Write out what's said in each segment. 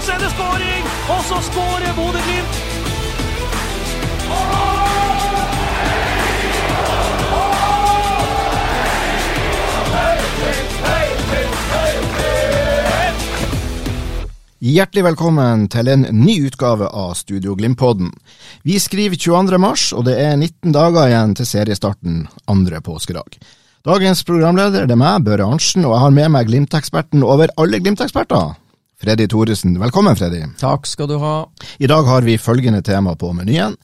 Og så er det skåring! Og så skårer Bodø-Glimt! Hjertelig velkommen til en ny utgave av Studio Glimt-podden. Vi skriver 22. mars, og det er 19 dager igjen til seriestarten andre påskedag. Dagens programleder det er meg, Børre Arntzen, og jeg har med meg Glimt-eksperten over alle Glimt-eksperter. Freddy Thoresen. Velkommen, Freddy. Takk skal du ha. I dag har vi følgende tema på menyen.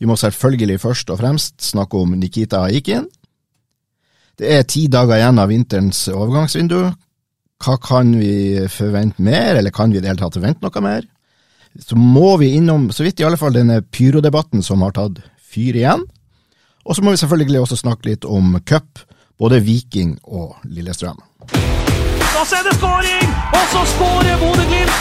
Vi må selvfølgelig først og fremst snakke om Nikita Aikin. Det er ti dager igjen av vinterens overgangsvindu. Hva kan vi forvente mer, eller kan vi i det hele tatt forvente noe mer? Så må vi innom, så vidt i alle fall, denne pyrodebatten som har tatt fyr igjen. Og så må vi selvfølgelig også snakke litt om cup, både Viking og Lillestrøm. Og så er det skåring! Og så skårer Bodø-Glimt!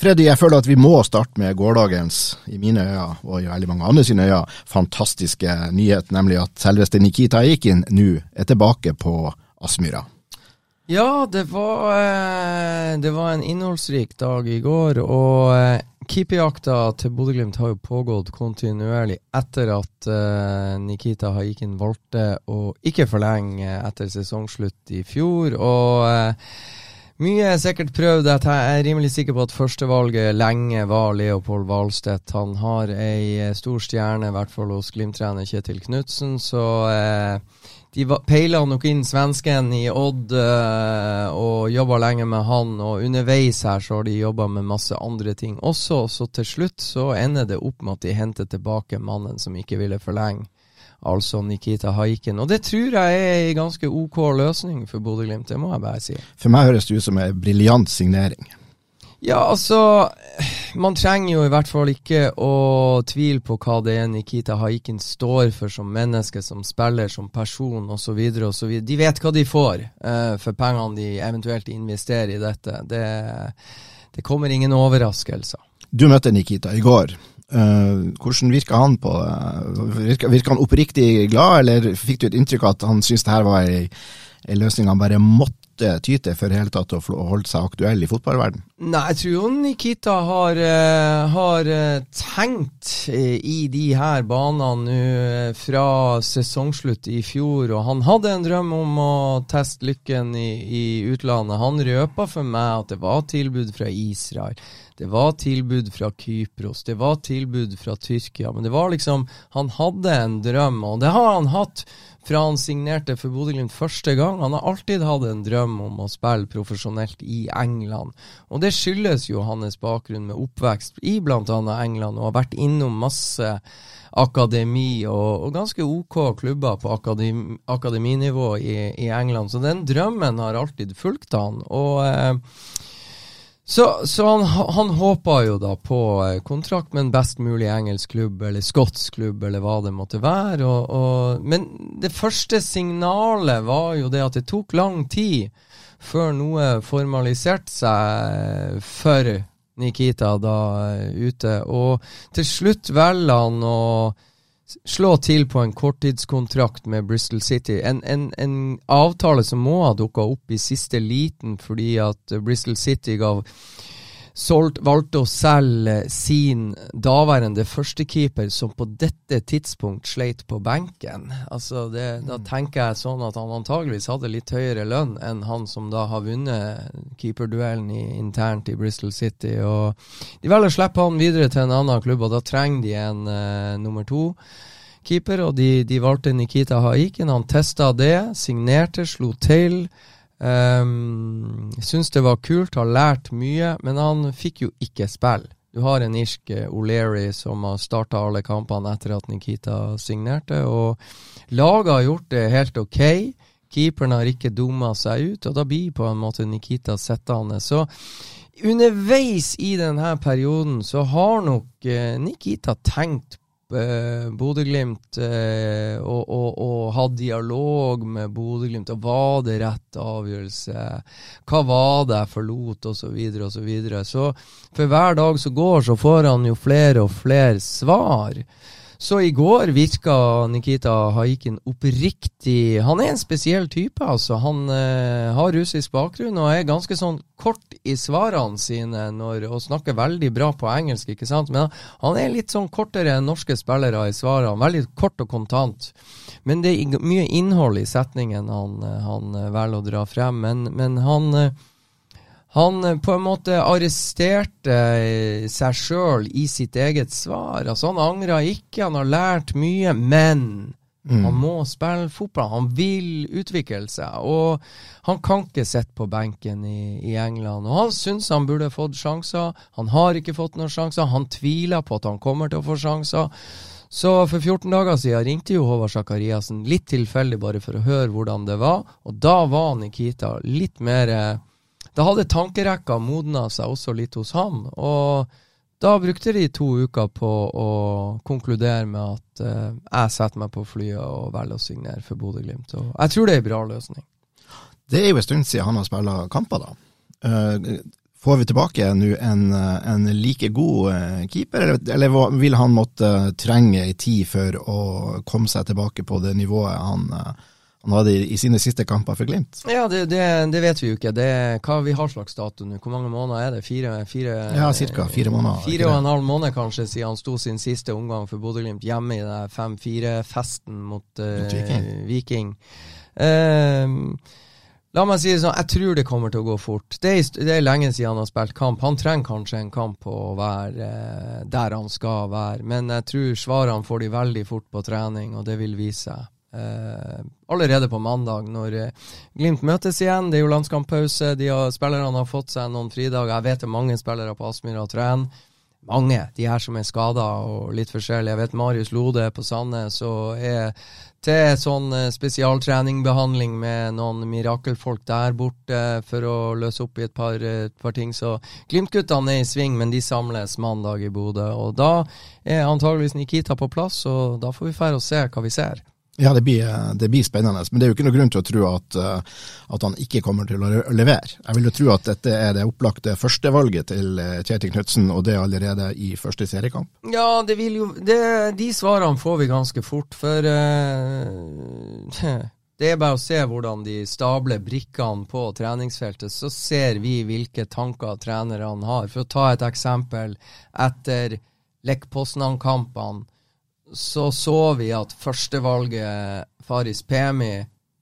Freddy, jeg føler at vi må starte med gårsdagens, i mine øyne og i veldig mange andre sine øyne, fantastiske nyhet, nemlig at selveste Nikita Aikin nå er tilbake på Aspmyra. Ja, det var, eh, det var en innholdsrik dag i går, og eh, keeperjakta til Bodø-Glimt har jo pågått kontinuerlig etter at uh, Nikita Haikin valgte å ikke forlenge etter sesongslutt i fjor. og uh, mye er sikkert prøvd. Jeg er rimelig sikker på at førstevalget lenge var Leopold Wahlstedt. Han har ei stor stjerne, i hvert fall hos Glimt-trener Kjetil Knutsen, så eh, de peila nok inn svensken i Odd uh, og jobba lenge med han, og underveis her så har de jobba med masse andre ting også, så til slutt så ender det opp med at de henter tilbake mannen som ikke ville forlenge, altså Nikita Haiken. Og det tror jeg er en ganske ok løsning for Bodø-Glimt, det må jeg bare si. For meg høres det ut som en briljant signering. Ja, altså Man trenger jo i hvert fall ikke å tvile på hva det er Nikita Haikin står for som menneske, som spiller, som person osv. osv. De vet hva de får uh, for pengene de eventuelt investerer i dette. Det, det kommer ingen overraskelser. Du møtte Nikita i går. Uh, hvordan virka han på det? Virka, virka han oppriktig glad, eller fikk du et inntrykk av at han syntes det her var ei, ei løsning han bare måtte ty til for hele tatt å holde seg aktuell i fotballverden? Nei, jeg tror Nikita har, uh, har uh, tenkt i de her banene fra sesongslutt i fjor, og han hadde en drøm om å teste lykken i, i utlandet. Han røpa for meg at det var tilbud fra Israel. Det var tilbud fra Kypros, det var tilbud fra Tyrkia, men det var liksom Han hadde en drøm, og det har han hatt fra han signerte for Bodø-Glimt første gang. Han har alltid hatt en drøm om å spille profesjonelt i England, og det skyldes jo hans bakgrunn med oppvekst i bl.a. England, og har vært innom masse akademi og, og ganske OK klubber på akademi, akademinivå i, i, England, så den drømmen har alltid fulgt han. og eh, så, så han, han håpa jo da på kontrakt med en best mulig engelsk klubb, eller skotsk klubb, eller hva det måtte være. Og, og, men det første signalet var jo det at det tok lang tid før noe formaliserte seg for Nikita da ute. Og til slutt velger han å slå til på en korttidskontrakt med Bristol City. En, en, en avtale som må ha dukka opp i siste liten fordi at Bristol City gav solgt, valgte å selge sin daværende førstekeeper, som på dette tidspunkt sleit på benken. Altså det, Da tenker jeg sånn at han antageligvis hadde litt høyere lønn enn han som da har vunnet keeperduellen i, internt i Bristol City. og De velger å slippe han videre til en annen klubb, og da trenger de en uh, nummer to keeper, og de, de valgte Nikita Haiken. Han testa det, signerte, slo til. Um, Syns det var kult, har lært mye, men han fikk jo ikke spille Du har en irsk eh, O'Leary som har starta alle kampene etter at Nikita signerte, og laget har gjort det helt ok. Keeperen har ikke dumma seg ut, og da blir på en måte Nikita sittende. Så underveis i denne perioden så har nok eh, Nikita tenkt eh, Bodø-Glimt eh, og, og, og hatt dialog med Bodø-Glimt. Og var det rett avgjørelse? Hva var det jeg forlot? Og så videre og så videre. Så for hver dag som går, så får han jo flere og flere svar. Så i går virka Nikita Haikin oppriktig Han er en spesiell type, altså. Han eh, har russisk bakgrunn og er ganske sånn kort i svarene sine når, og snakker veldig bra på engelsk, ikke sant. Men han er litt sånn kortere enn norske spillere i svarene. Veldig kort og kontant. Men det er mye innhold i setningen han, han velger å dra frem. Men, men han eh, han eh, på en måte arresterte eh, seg sjøl i sitt eget svar. Altså Han angra ikke, han har lært mye, men mm. han må spille fotball. Han vil utvikle seg. Og han kan ikke sitte på benken i, i, England. Og han syns han burde fått sjanser. Han har ikke fått noen sjanser. Han tviler på at han kommer til å få sjanser. Så for 14 dager siden ringte jo Håvard Sakariassen litt tilfeldig bare for å høre hvordan det var, og da var Nikita litt mer eh, da hadde tankerekka modna seg også litt hos han. Og da brukte de to uker på å konkludere med at uh, jeg setter meg på flyet og velger å signere for Bodø-Glimt. Jeg tror det er en bra løsning. Det er jo en stund siden han har spilt kamper, da. Uh, får vi tilbake nå en, en, like god uh, keeper, eller, eller, vil han måtte trenge ei tid for å komme seg tilbake på det nivået han han hadde i, sine siste kamper for Glimt? Ja, det, det, det vet vi jo ikke. Det, hva vi har slags dato nå? Hvor mange måneder er det? Fire? fire ja, ca. fire måneder. Fire og en halv måned kanskje siden han sto sin siste omgang for Bodø-Glimt hjemme i den 5-4-festen mot, uh, mot, Viking. Viking. Uh, La meg si det sånn, jeg tror det kommer til å gå fort. Det er, det er, lenge siden han har spilt kamp. Han trenger kanskje en kamp på å være eh, der han skal være, men jeg tror svarene får de veldig fort på trening, og det vil vise seg. Uh, allerede på mandag, når uh, Glimt møtes igjen. Det er jo landskamppause. Spillerne har fått seg noen fridager. Jeg vet det er mange spillere på Aspmyra trener. Mange, de her som er skada og litt forskjellige. Jeg vet Marius Lode på Sandnes og er til sånn uh, spesialtreningbehandling med noen mirakelfolk der borte for å løse opp i et par, et par ting. Så Glimt-guttene er i sving, men de samles mandag i Bodø. Og da er antageligvis Nikita på plass, og da får vi fære og se hva vi ser. Ja, det blir, det blir, spennende. Men det er jo ikke noe grunn til å tro at, eh, at, han ikke kommer til å levere. Jeg vil jo tro at dette er det opplagte førstevalget til eh, Kjetil Knutsen, og det allerede i første seriekamp. Ja, det vil jo det, De svarene får vi ganske fort, for uh, det er bare å se hvordan de stabler brikkene på treningsfeltet, så ser vi hvilke tanker trenerne har. For å ta et eksempel, etter Lech Poznan-kampene så så vi at førstevalget Faris Pemi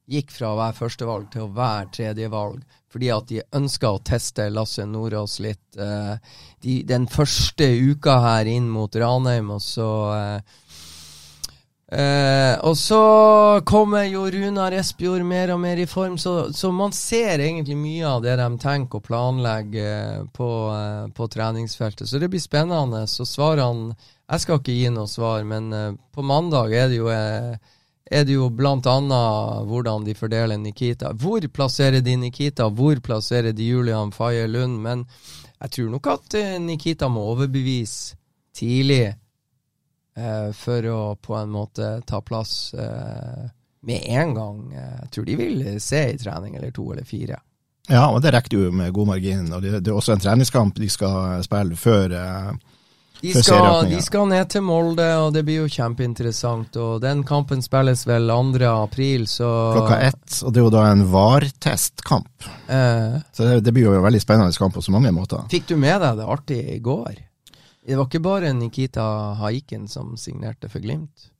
gikk fra å være førstevalg til å være tredjevalg, fordi at de ønska å teste Lasse Nordås litt. Eh, de, den første uka her inn mot Ranheim, og så eh, eh, Og så kommer jo Runar Espejord mer og mer i form, så, så, man ser egentlig mye av det de tenker og planlegger på, eh, på treningsfeltet. Så det blir spennende. Så svarene jeg skal ikke gi noe svar, men uh, på mandag er det jo uh, er det jo annet hvordan de fordeler Nikita. Hvor plasserer de Nikita, hvor plasserer de Julian Faye Lund? Men jeg tror nok at Nikita må overbevise tidlig for å på en måte ta plass med en gang. Jeg tror de vil se i trening eller to eller fire. Ja, og det rekker jo med god margin. og Det, det er også en treningskamp de skal spille før de skal, de skal, ned til Molde, og det blir jo kjempeinteressant. Og Den kampen spilles vel 2. april, så Klokka ett, og det er jo da en VAR-testkamp. Eh. Så det, det, blir jo en veldig spennende kamp på så mange måter. Fikk du med deg det artige i går? Det var ikke bare Nikita Haiken som signerte for Glimt.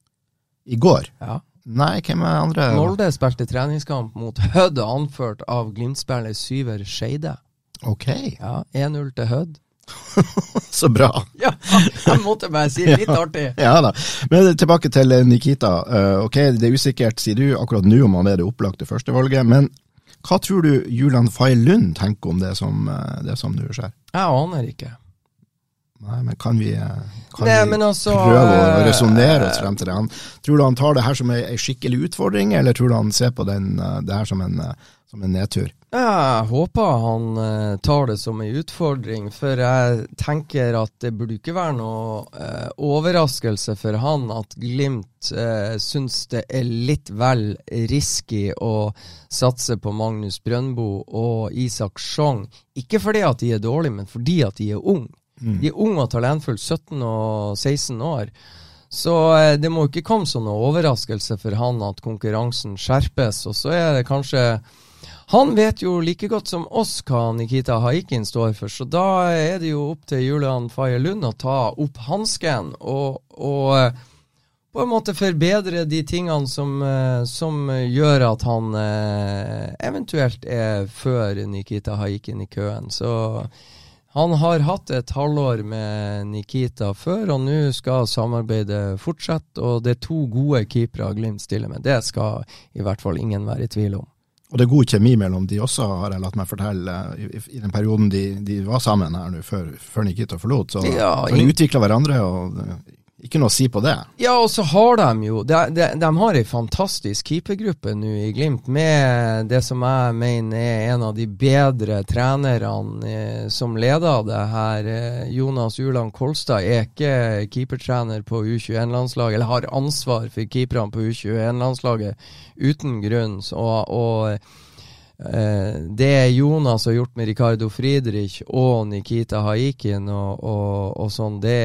I går? Ja. Nei, hvem er andre? Molde spilte treningskamp mot Hødd, anført av Glimt-spiller Syver Skeide. Ok. Ja, 1-0 til Hødd. Så bra. Ja, jeg måtte bare si litt artig. ja da. Men tilbake til Nikita. Uh, ok, Det er usikkert, sier du, akkurat nå om han er det opplagte førstevalget. Men hva tror du Julian Fay Lund tenker om det som, uh, det som nå skjer? Jeg aner ikke. Nei, men kan vi, eh, kan Nei, vi altså, prøve å eh, resonnere oss frem til det? Han, tror du han tar det her som ei ei skikkelig utfordring, eller tror du han ser på den, eh, det her som en, som en nedtur? Jeg håper han tar det som en utfordring, for jeg tenker at det burde ikke være noe overraskelse for han at Glimt eh, syns det er litt vel risky å satse på Magnus Brøndbo og Isak Sjong. Ikke fordi at de er dårlige, men fordi at de er unge. De er unge og talentfulle, 17 og 16 år. Så eh, det må ikke komme som noen overraskelse for han at konkurransen skjerpes. Og så er det kanskje Han vet jo like godt som oss hva Nikita Haikin står for, så da er det jo opp til Julian Faye Lund å ta opp hansken og, og eh, på en måte forbedre de tingene som, eh, som gjør at han eventuelt er før Nikita Haikin i køen. Så han har hatt et halvår med Nikita før, og nå skal samarbeidet fortsette. Og det er to gode keepere Glimt stiller med. Det skal i hvert fall ingen være i tvil om. Og det er god kjemi mellom de også, har jeg latt meg fortelle, i, i den perioden de, de var sammen her nå, før, før Nikita forlot. Så Ja, de utvikla hverandre, og ikke noe å si på det. Ja, og så har de jo De, de, de har ei fantastisk keepergruppe nå i Glimt, med det som jeg mener er en av de bedre trenerne eh, som leder det her. Eh, Jonas Uland Kolstad er ikke keepertrener på U21-landslaget, eller har ansvar for keeperne på U21-landslaget uten grunn. Og Eh, det Jonas har gjort med Ricardo Friedrich og Nikita Haikin og, og, og sånn, det,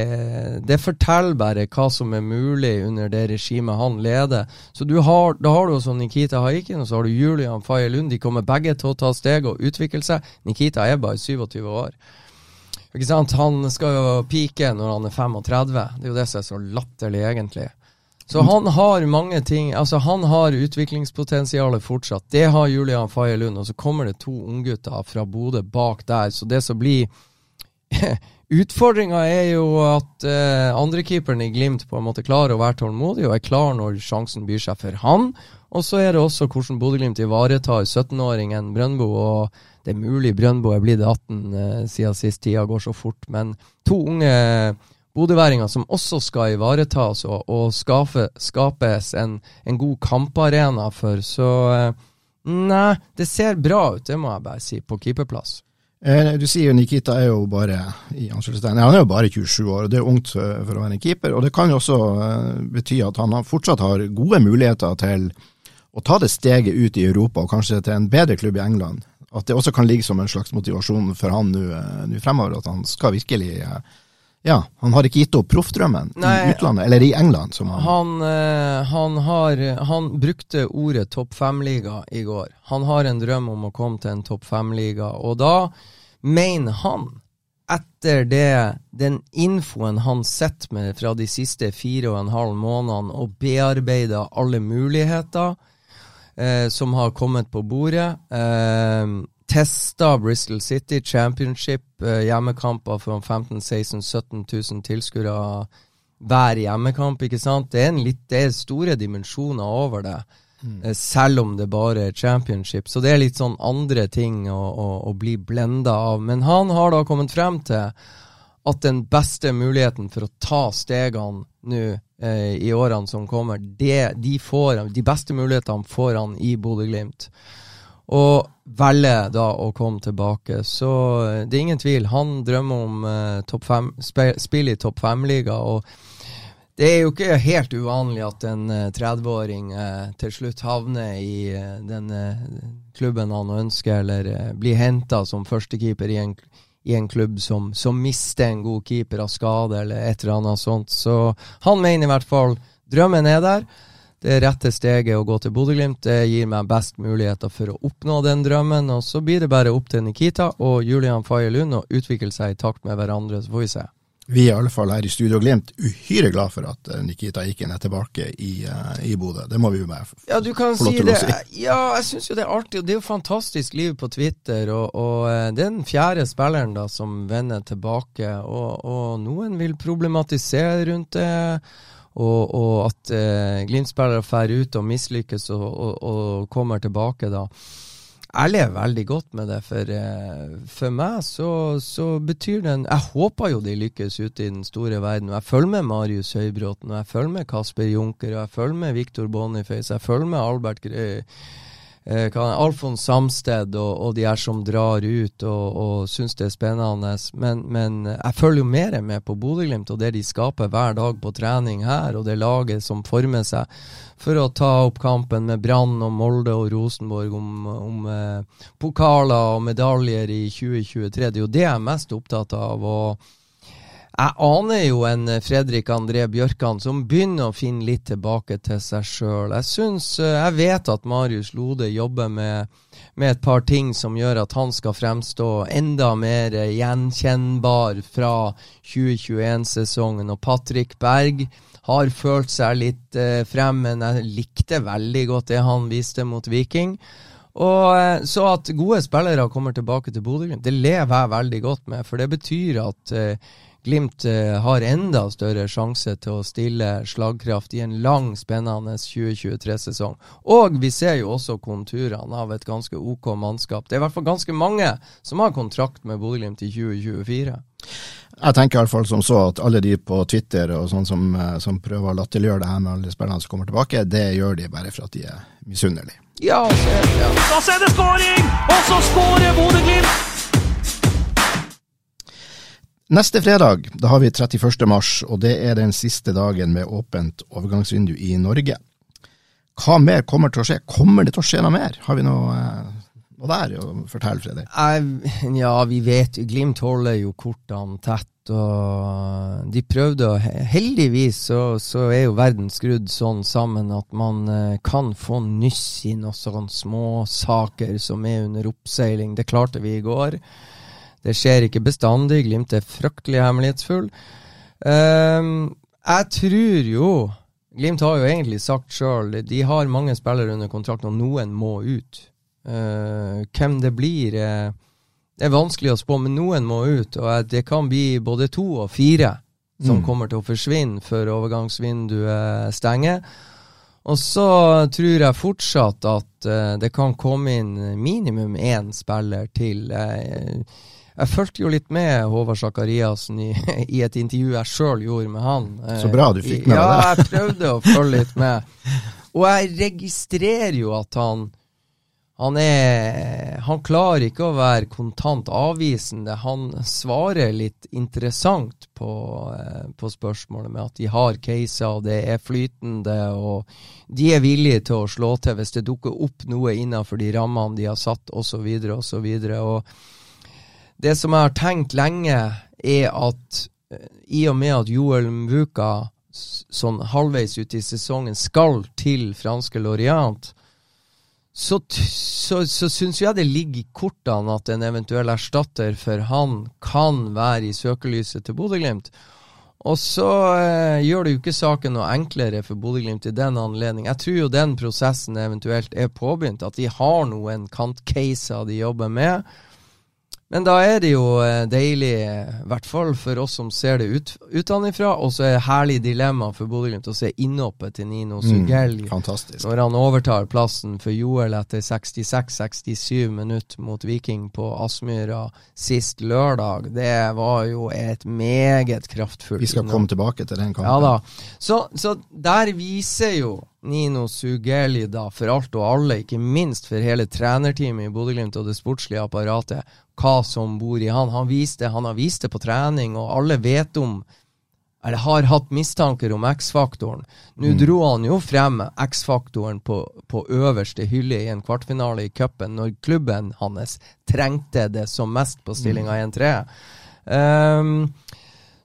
det forteller bare hva som er mulig under det regimet han leder. Så har, da har du også Nikita Haikin, og så har du Julian Faye Lund. De kommer begge til å ta steg og utvikle seg. Nikita er bare 27 år. Ikke sant? Han skal jo pike når han er 35. Det er jo det som er så latterlig, egentlig. Så han har mange ting Altså han har utviklingspotensialet fortsatt. Det har Julian Faye Lund. Og så kommer det to unggutter fra Bodø bak der. Så det som blir Utfordringa er jo at eh, andrekeeperen i Glimt på en måte klarer å være tålmodig og er klar når sjansen byr seg for han. Og så er det også hvordan Bodø-Glimt ivaretar 17-åringen Brøndbo. Og det er mulig Brøndbo er blitt 18 eh, siden sist tida går så fort, men to unge bodøværinger som også skal ivaretas og, og skape, skapes en, en god kamparena for. Så eh, nei, det ser bra ut, det må jeg bare si, på keeperplass. Eh, Du sier jo Nikita er jo bare i ja, han er jo bare 27 år, og det er ungt for for å være en keeper. og Det kan jo også eh, bety at han fortsatt har gode muligheter til å ta det steget ut i Europa, og kanskje til en bedre klubb i England. At det også kan ligge som en slags motivasjon for han eh, nå fremover, at han skal virkelig eh, Ja, han har ikke gitt opp proffdrømmen i utlandet, eller i England, som han Han, eh, han har Han brukte ordet topp fem-liga i går. Han har en drøm om å komme til en topp fem-liga, og da mener han etter det, den infoen han sitter med fra de siste fire og en halv månedene, og bearbeider alle muligheter eh, som har kommet på bordet. Eh, testa Bristol City Championship, eh, hjemmekamper for 15 16 17 000 tilskuere hver hjemmekamp, ikke sant? Det er, en litt, det er store dimensjoner over det. Eh, Selv om det bare er championship. Så det er litt sånn andre ting å, å, å bli blenda av. Men han har da kommet frem til at den beste muligheten for å ta stegene nå eh, i årene som kommer, det, de, får, de beste mulighetene får han i Bodø-Glimt. Og velger da å komme tilbake. Så eh, det er ingen tvil. Han drømmer om uh, fem, spill i topp fem-liga. Og det er jo ikke helt uvanlig at en eh, 30-åring eh, til slutt havner i eh, den eh, klubben han ønsker, eller eh, blir henta som førstekeeper i i en klubb som, som mister en god keeper av skade, eller et eller annet sånt. Så han mener i hvert fall drømmen er der. Det rette steget å gå til Bodø-Glimt det gir meg best muligheter for å oppnå den drømmen. Og så blir det bare opp til Nikita og Julian Faye Lund å utvikle seg i takt med hverandre, så får vi se. Vi er i alle fall her i Studio Glimt uhyre glad for at eh, Nikita Iken er tilbake i, eh, i Bodø. Det må vi jo bare f- Ja, du kan få lov si til det. å si. Ja, jeg syns jo det er artig. Det er jo fantastisk liv på Twitter. Og, og eh, det er den fjerde spilleren da som vender tilbake. Og, og noen vil problematisere rundt det. Og, og at eh, Glimt-spillere drar ut og mislykkes og, og, og kommer tilbake da. jeg lever veldig godt med det. For, eh, for meg så, så betyr det en Jeg håper jo de lykkes ute i den store verden. Og jeg følger med Marius Høybråten, og jeg følger med Kasper Junker, og jeg følger med Viktor Boniface, jeg følger med Albert Grøy eh, Alfons Samsted og, og, de her som drar ut og, og syns det er spennende. Men, men jeg følger jo mer med på Bodø-Glimt og det de skaper hver dag på trening her, og det laget som former seg for å ta opp kampen med Brann og Molde og Rosenborg om, om eh, pokaler og medaljer i 2023. Det er jo det jeg er mest opptatt av. og jeg aner jo en Fredrik André Bjørkan som begynner å finne litt tilbake til seg sjøl. Jeg eh, Jeg vet at Marius Lode jobber med, med, et par ting som gjør at han skal fremstå enda mer gjenkjennbar fra 2021-sesongen. Og Patrick Berg har følt seg litt eh, frem, men jeg likte veldig godt det han viste mot Viking. Og eh, Så at gode spillere kommer tilbake til Bodø-Glimt, det lever jeg veldig godt med. For det betyr at eh, Glimt eh, har enda større sjanse til å stille slagkraft i en lang, spennende 2023-sesong. Og vi ser jo også konturene av et ganske OK mannskap. Det er i hvert fall ganske mange som har kontrakt med Bodø-Glimt i 2024. Jeg tenker i hvert fall som så at alle de på Twitter og sånn som, eh, som prøver å latterliggjøre det her med alle spillerne som kommer tilbake, det gjør de bare for at de er misunnelige. Ja, så, ja. Da er det skåring! Og så skårer Bodø-Glimt! Neste fredag da har vi 31. mars, og det er den siste dagen med åpent overgangsvindu i Norge. Hva mer kommer til å skje? Kommer det til å skje noe mer? Har vi noe, eh, noe der å fortelle, Fredrik? Ja, vi vet Glimt holder jo kortene tett. og De prøvde Heldigvis så, så, er jo verden skrudd sånn sammen at man eh, kan få nyss i noen sånne småsaker som er under oppseiling. Det klarte vi i går. Det skjer ikke bestandig. Glimt er fryktelig hemmelighetsfull. Um, jeg tror jo Glimt har jo egentlig sagt sjøl de har mange spillere under kontrakt, og noen må ut. Uh, hvem det blir, uh, det er vanskelig å spå, men noen må ut. Og det kan bli både to og fire som mm. kommer til å forsvinne før overgangsvinduet stenger. Og så tror jeg fortsatt at uh, det kan komme inn minimum én spiller til. Uh, jeg fulgte jo litt med Håvard Sakariassen i, i, et intervju jeg sjøl gjorde med han. Så bra du fikk med deg det. Ja, jeg prøvde å følge litt med. Og jeg registrerer jo at han han er Han klarer ikke å være kontant avvisende. Han svarer litt interessant på, eh, på spørsmålet med at de har caser, og det er flytende, og de er villige til å slå til hvis det dukker opp noe innenfor de rammene de har satt, osv., osv. Og, så videre, og, så det som jeg har tenkt lenge, er at uh, i og med at Joel Mvuka sånn halvveis ute i sesongen skal til franske Lorient, så, så, så syns jeg det ligger i kortene at en eventuell erstatter for han kan være i søkelyset til Bodø-Glimt. Og så eh, gjør det jo ikke saken noe enklere for Bodø-Glimt i den anledning. Jeg tror jo den prosessen eventuelt er påbegynt, at de har noen kantcaser de jobber med. Men da er det jo eh, deilig, i hvert fall for oss som ser det ut, utenfra, og så er det herlig dilemma for Bodø-Glimt å se innhoppet til Nino Sugell mm, når han overtar plassen for Joel etter 66-67 minutter mot Viking på Aspmyra sist lørdag. Det var jo et meget kraftfullt Vi skal komme tilbake til den kampen. Ja da. Så, så der viser jo Nino Sugeli da, for alt og alle, ikke minst for hele trenerteamet i Bodø-Glimt og det sportslige apparatet, hva som bor i han. Han, viste, han har vist det på trening, og alle vet om eller har hatt mistanker om X-faktoren. Nå mm. dro han jo frem X-faktoren på, på, øverste hylle i en kvartfinale i cupen, når klubben hans trengte det som mest på stillinga 1-3. Um,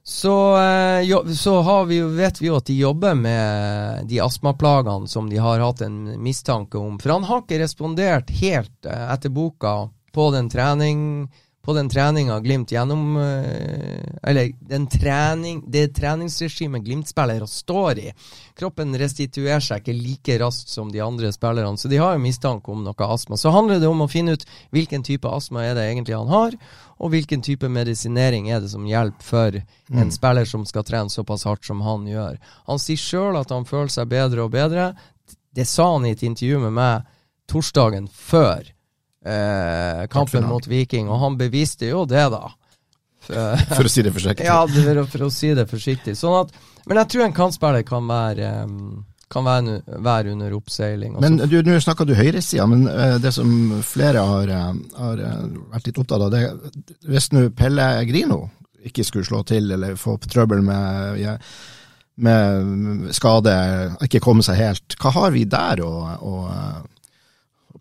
så, eh, jo, så vi, vet vi jo at de jobber med de astmaplagene som de har hatt en mistanke om. For han har ikke respondert helt eh, etter boka på den trening på den treninga Glimt gjennom eh, Eller den trening, det treningsregimet Glimt-spillere står i. Kroppen restituerer seg ikke like raskt som de andre spillerne, så de har jo mistanke om noe astma. Så handler det om å finne ut hvilken type astma er det egentlig han har, og hvilken type medisinering er det som hjelper for mm. en spiller som skal trene såpass hardt som han gjør. Han sier sjøl at han føler seg bedre og bedre. Det sa han i et intervju med meg torsdagen før eh, kampen mot Viking, og han beviste jo det, da. For, For å si det forsiktig. ja, for, for å si det forsiktig. Sånn at, men jeg tror en kantspiller kan være um, kan være, være under oppseiling. Men du, nå snakker du høyresida, men eh, det som flere har, eh, har eh, vært litt opptatt av, det hvis nå Pelle Grino ikke skulle slå til eller få trøbbel med, med skade, ikke komme seg helt, hva har vi der å, å,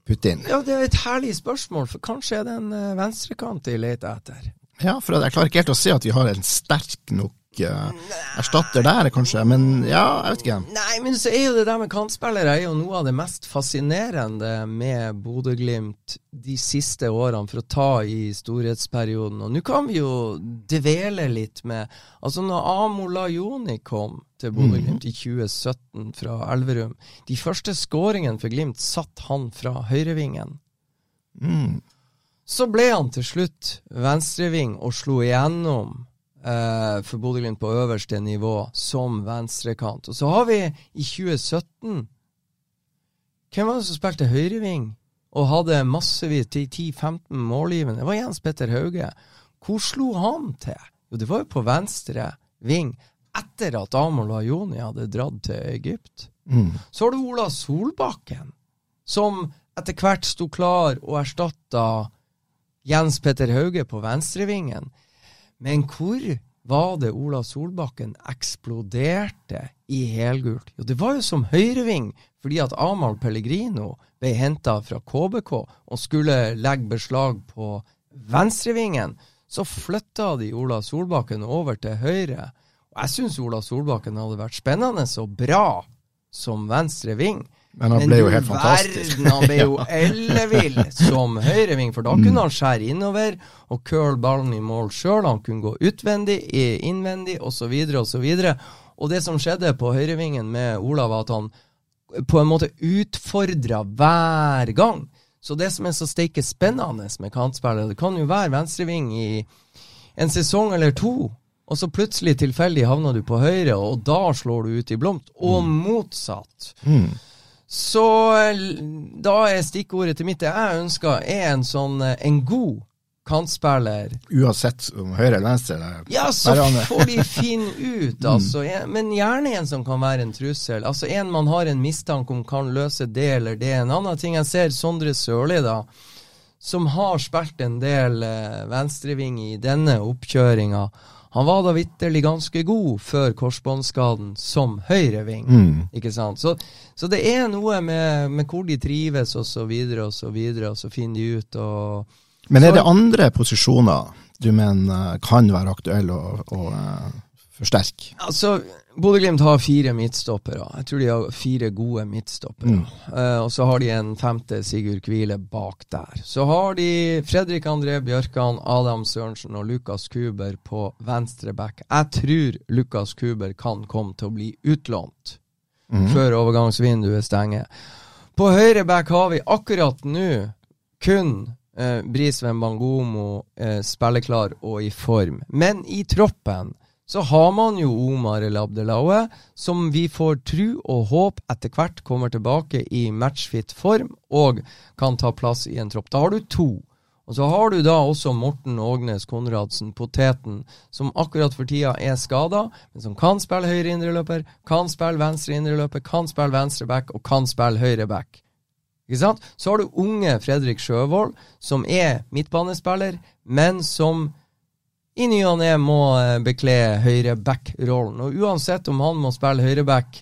inn? Ja, det er et herlig spørsmål, for kanskje er det en eh, venstrekant de leter etter. Ja, for jeg klarer ikke helt å se at vi har en sterk nok erstatter der, kanskje, men ja, jeg vet ikke. Nei, men så er jo det der med kantspillere er jo noe av det mest fascinerende med Bodø-Glimt de siste årene, for å ta i storhetsperioden. Og nå kan vi jo dvele litt med Altså, når Amola Joni kom til Bodø-Glimt i 2017 fra Elverum De første skåringene for Glimt satt han fra høyrevingen. Mm. Så ble han til slutt venstreving og slo igjennom eh, for Bodø-Glimt på øverste nivå som venstrekant. Og så har vi i 2017 Hvem var det som spilte høyreving og hadde massevis til 10-15 målgivende? Det var Jens Petter Hauge. Hvor slo han til? Jo, det var jo på venstre ving etter at Amol Ajoni hadde dratt til Egypt. Mm. Så har du Ola Solbakken, som etter hvert sto klar og erstatta Jens Petter Hauge på venstrevingen. Men hvor var det Ola Solbakken eksploderte i helgult? Jo, det var jo som høyreving, fordi at Amahl Pellegrino ble henta fra KBK og skulle legge beslag på venstrevingen. Så flytta de Ola Solbakken over til høyre. Og jeg syns Ola Solbakken hadde vært spennende og bra som venstre ving. Men han ble jo helt fantastisk. Verden, han ble jo ellevill som høyreving, for da kunne han skjære innover og curle ballen i mål sjøl. Han kunne gå utvendig, innvendig osv. osv. Og og det som skjedde på høyrevingen med Olav, var at han på en måte utfordra hver gang. Så det som er så steike spennende med kantspillere, det kan jo være venstreving i en sesong eller to, og så plutselig tilfeldig havner du på høyre, og da slår du ut i blomst. Og motsatt. Mm. Så eh, da er stikkordet til mitt det jeg ønsker, er en sånn eh, en god kantspiller. Uansett om høyre eller venstre. Eller, Ja, så får de finne ut, altså. Men gjerne en som kan være en trussel. Altså en man har en mistanke om kan løse det eller det. En annen ting jeg ser Sondre Sørli, da, som har spilt en del eh, venstreving i denne oppkjøringa. Han var da vitterlig ganske god før korsbåndskaden som høyreving. Mm. Ikke sant? Så, så det er noe med, med hvor de trives, og så videre, og så videre, og så finner de ut og Men er det andre posisjoner du mener eh, kan være aktuelle å, å eh, forsterke? Altså, Bodø-Glimt har fire midtstoppere. Jeg tror de har fire gode midtstoppere. Mm. Uh, og så har de en femte Sigurd Kvile bak der. Så har de Fredrik André Bjørkan, Adam Sørensen og Lukas Kuber på venstre back. Jeg tror Lukas Kuber kan komme til å bli utlånt mm. før overgangsvinduet stenger. På høyre back har vi akkurat nå kun eh, Brisveen Bangomo eh, spilleklar og i form. Men i troppen så har man jo Omar El Abdelaue, som vi får tru og håp etter hvert kommer tilbake i matchfit form og kan ta plass i en tropp. Da har du to. Og så har du da også Morten Ågnes Konradsen, poteten, som akkurat for tida er skada, men som kan spille høyre indreløper, kan spille venstre indreløper, kan spille venstre back og kan spille høyre back. Ikke sant? Så har du unge Fredrik Sjøvold, som er midtbanespiller, men som i ny og ne må eh, bekle høyre back-rollen. Og uansett om han må spille høyre back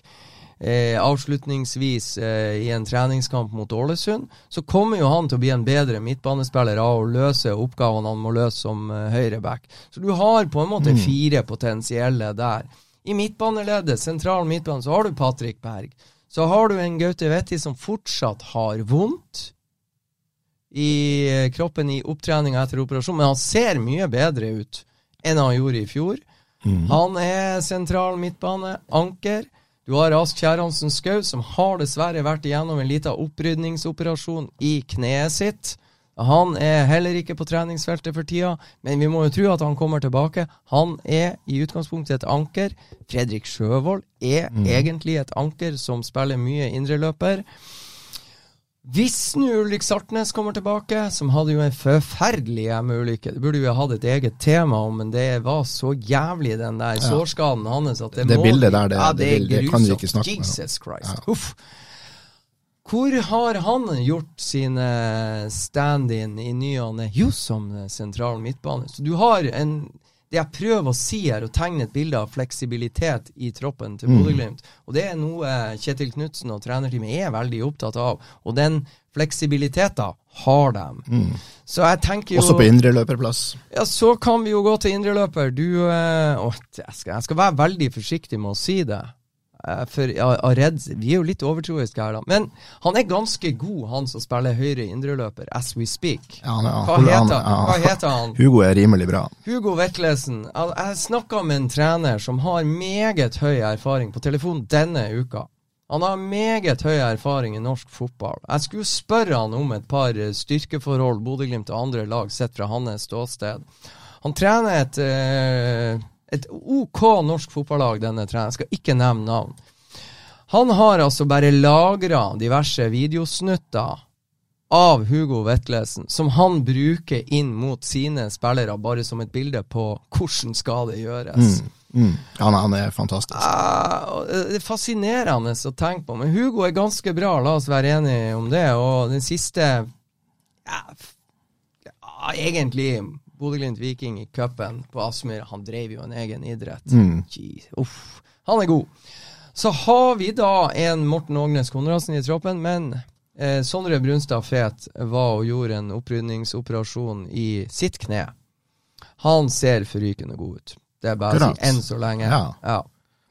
eh, avslutningsvis eh, i en treningskamp mot Ålesund, så kommer jo han til å bli en bedre midtbanespiller av å løse oppgavene han må løse som eh, høyre back. Så du har på en måte fire potensielle der. I midtbaneleddet, sentral midtbane, så har du Patrick Berg. Så har du en Gaute Vetti som fortsatt har vondt i eh, kroppen i opptreninga etter operasjon, men han ser mye bedre ut enn han gjorde i fjor. Han er sentral midtbane, anker. Du har Ask Kjærhansen Skau, som har dessverre vært igjennom en liten opprydningsoperasjon i kneet sitt. Han er heller ikke på treningsfeltet for tida, men vi må jo tro at han kommer tilbake. Han er i utgangspunktet et anker. Fredrik Sjøvold er egentlig et anker som spiller mye indreløper. Hvis nå Ulrik Sartnes kommer tilbake, som hadde jo en forferdelig hjemmeulykke Det burde vi ha hatt et eget tema om, men det var så jævlig, den der sårskaden hans, at det, Det må bildet der, det- ja, det det det kan vi ikke snakke om. Jesus Christ. Uff. Hvor har han gjort sine stand-in i ny og ne? Jo, som sentral midtbane. Så du har en Det jeg prøver å si her, å tegne et bilde av fleksibilitet i troppen til Mm. Bodø-Glimt. Og det er noe Kjetil Knutsen og trenerteamet er veldig opptatt av. Og den fleksibiliteten har de. Så jeg tenker jo Mm. Også på indreløperplass. ja, så kan vi jo gå til indreløper. Du eh, å, jeg, skal, jeg skal være veldig forsiktig med å si det. Eh, for ja, av redd, Vi er jo litt overtroiske her, da. Men han er ganske god, han som spiller høyre indreløper, as we speak. Ja, han- Hva heter, hva heter han? Hugo er rimelig bra. Hugo Vetlesen. Jeg, jeg snakka med en trener som har meget høy erfaring på telefon denne uka. Han har meget høy erfaring i norsk fotball. Jeg skulle spørre han om et par eh, styrkeforhold Bodø-Glimt og andre lag sett fra hans ståsted. Han trener et, eh, et OK norsk fotballag, denne treneren. Jeg skal ikke nevne navn. Han har altså bare lagra diverse videosnutter av Hugo Vetlesen, som han bruker inn mot sine spillere, bare som et bilde på hvordan skal det gjøres. Mm. Han, han er fantastisk. Ah, det er fascinerende å tenke på, men Hugo er ganske bra, la oss være enige om det. Og den siste ja, ja, egentlig Bodø-Glimt Viking i cupen på Aspmyr, han drev jo en egen idrett. Mm. Jeez, uff. Han er god. Så har vi da en Morten Ågnes Konradsen i troppen, men eh, Sondre Brunstad Fet var og gjorde en opprydningsoperasjon i sitt kne. Han ser forrykende god ut. Det er bare å si enn så lenge. Ja. ja.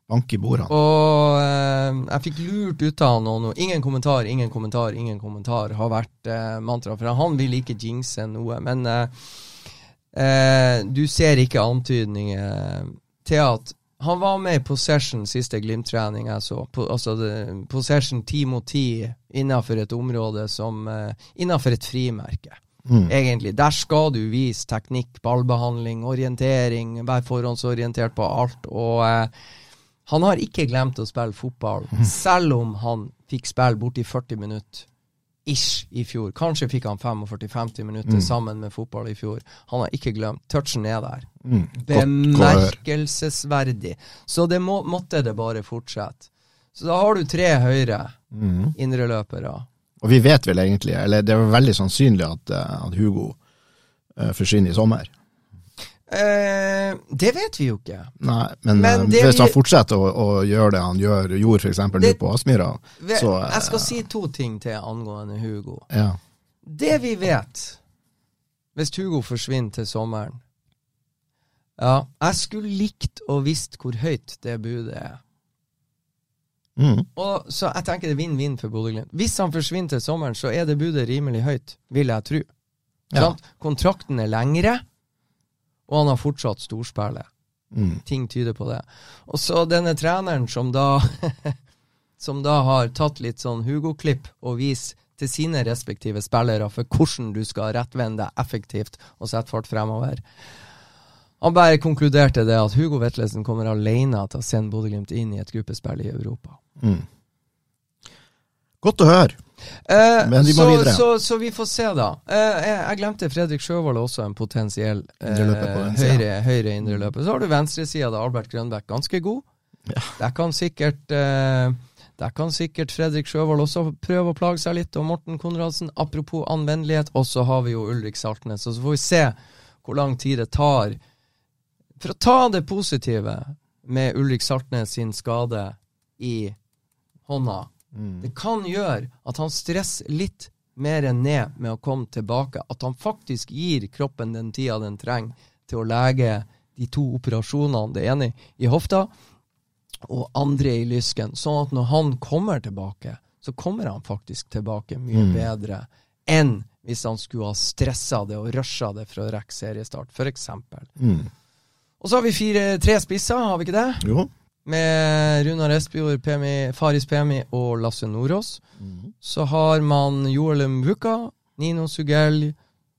Bank i bordene. Og eh, jeg fikk lurt ut av han noe. Ingen kommentar, ingen kommentar, ingen kommentar har vært eh, mantra. For han vil ikke jinxe noe. Men eh, eh, du ser ikke antydninger til at han var med i possession siste Glimt-trening jeg så. Po altså det, possession ti mot ti innenfor et område som eh, Innafor et frimerke. Mm. Egentlig. Der skal du vise teknikk, ballbehandling, orientering, være forhåndsorientert på alt. Og eh, han har ikke glemt å spille fotball, selv om han fikk spille borti 40 minutter ish i fjor. Kanskje fikk han 45-50 minutter sammen med fotball i fjor. Han har ikke glemt. Touchen er der. Mm. Bemerkelsesverdig. Så det må, måtte det bare fortsette. Så da har du tre høyre Mm. indreløpere. Og vi vet vel egentlig, eller det er veldig sannsynlig at, eh, at Hugo uh, forsvinner i sommer. Eh, det vet vi jo ikke. Nei, men, Men eh, det hvis han fortsetter å, å gjøre det han gjør, gjorde f.eks. nå på Aspmyra, så eh, Jeg skal si to ting til angående Hugo. ja. Det vi vet, hvis Hugo forsvinner til sommeren Ja, jeg skulle likt å visst hvor høyt det budet er. Mm. Og Så jeg tenker det er vinn-vinn for Bodø-Glimt. Hvis han forsvinner til sommeren, så er det budet rimelig høyt, vil jeg tro. Ja. Kontrakten er lengre, og han har fortsatt storspillet. Mm. Ting tyder på det. Og så denne treneren som da Som da har tatt litt sånn Hugo-klipp og viser til sine respektive spillere for hvordan du skal rettvende deg effektivt og sette fart fremover. Han bare konkluderte det at Hugo Vetlesen kommer alene til å sende Bodø-Glimt inn i et gruppespill i Europa. Mm. Godt å høre. Eh, Men vi må så, videre. Så, så vi får se, da. Uh, jeg, jeg glemte Fredrik Sjøvold også, en potensiell siden. høyre, høyre indreløper. Så har du venstresida, da. Albert Grønbæk, ganske god. Ja. Der kan sikkert der kan sikkert Fredrik Sjøvold også prøve å plage seg litt, og Morten Konradsen. Apropos anvendelighet, og så har vi jo Ulrik Saltnes. Og så får vi se hvor lang tid det tar. For å ta det positive med Ulrik Saltnes sin skade i hånda Mm. det kan gjøre at han stresser litt mer ned med å komme tilbake. At han faktisk gir kroppen den tida den trenger til å lege de to operasjonene. Det ene i hofta og andre i lysken. Sånn at når han kommer tilbake, så kommer han faktisk tilbake mye Mm. bedre enn hvis han skulle ha stressa det og rusha det for å rekke seriestart, f.eks. Mm. Og så har vi fire, tre spisser, har vi ikke det? Jo. Med Runar Espejord, Pemi, Faris Pemi og Lasse Nordås. Så har man Joel Mvuka, Nino Sugell,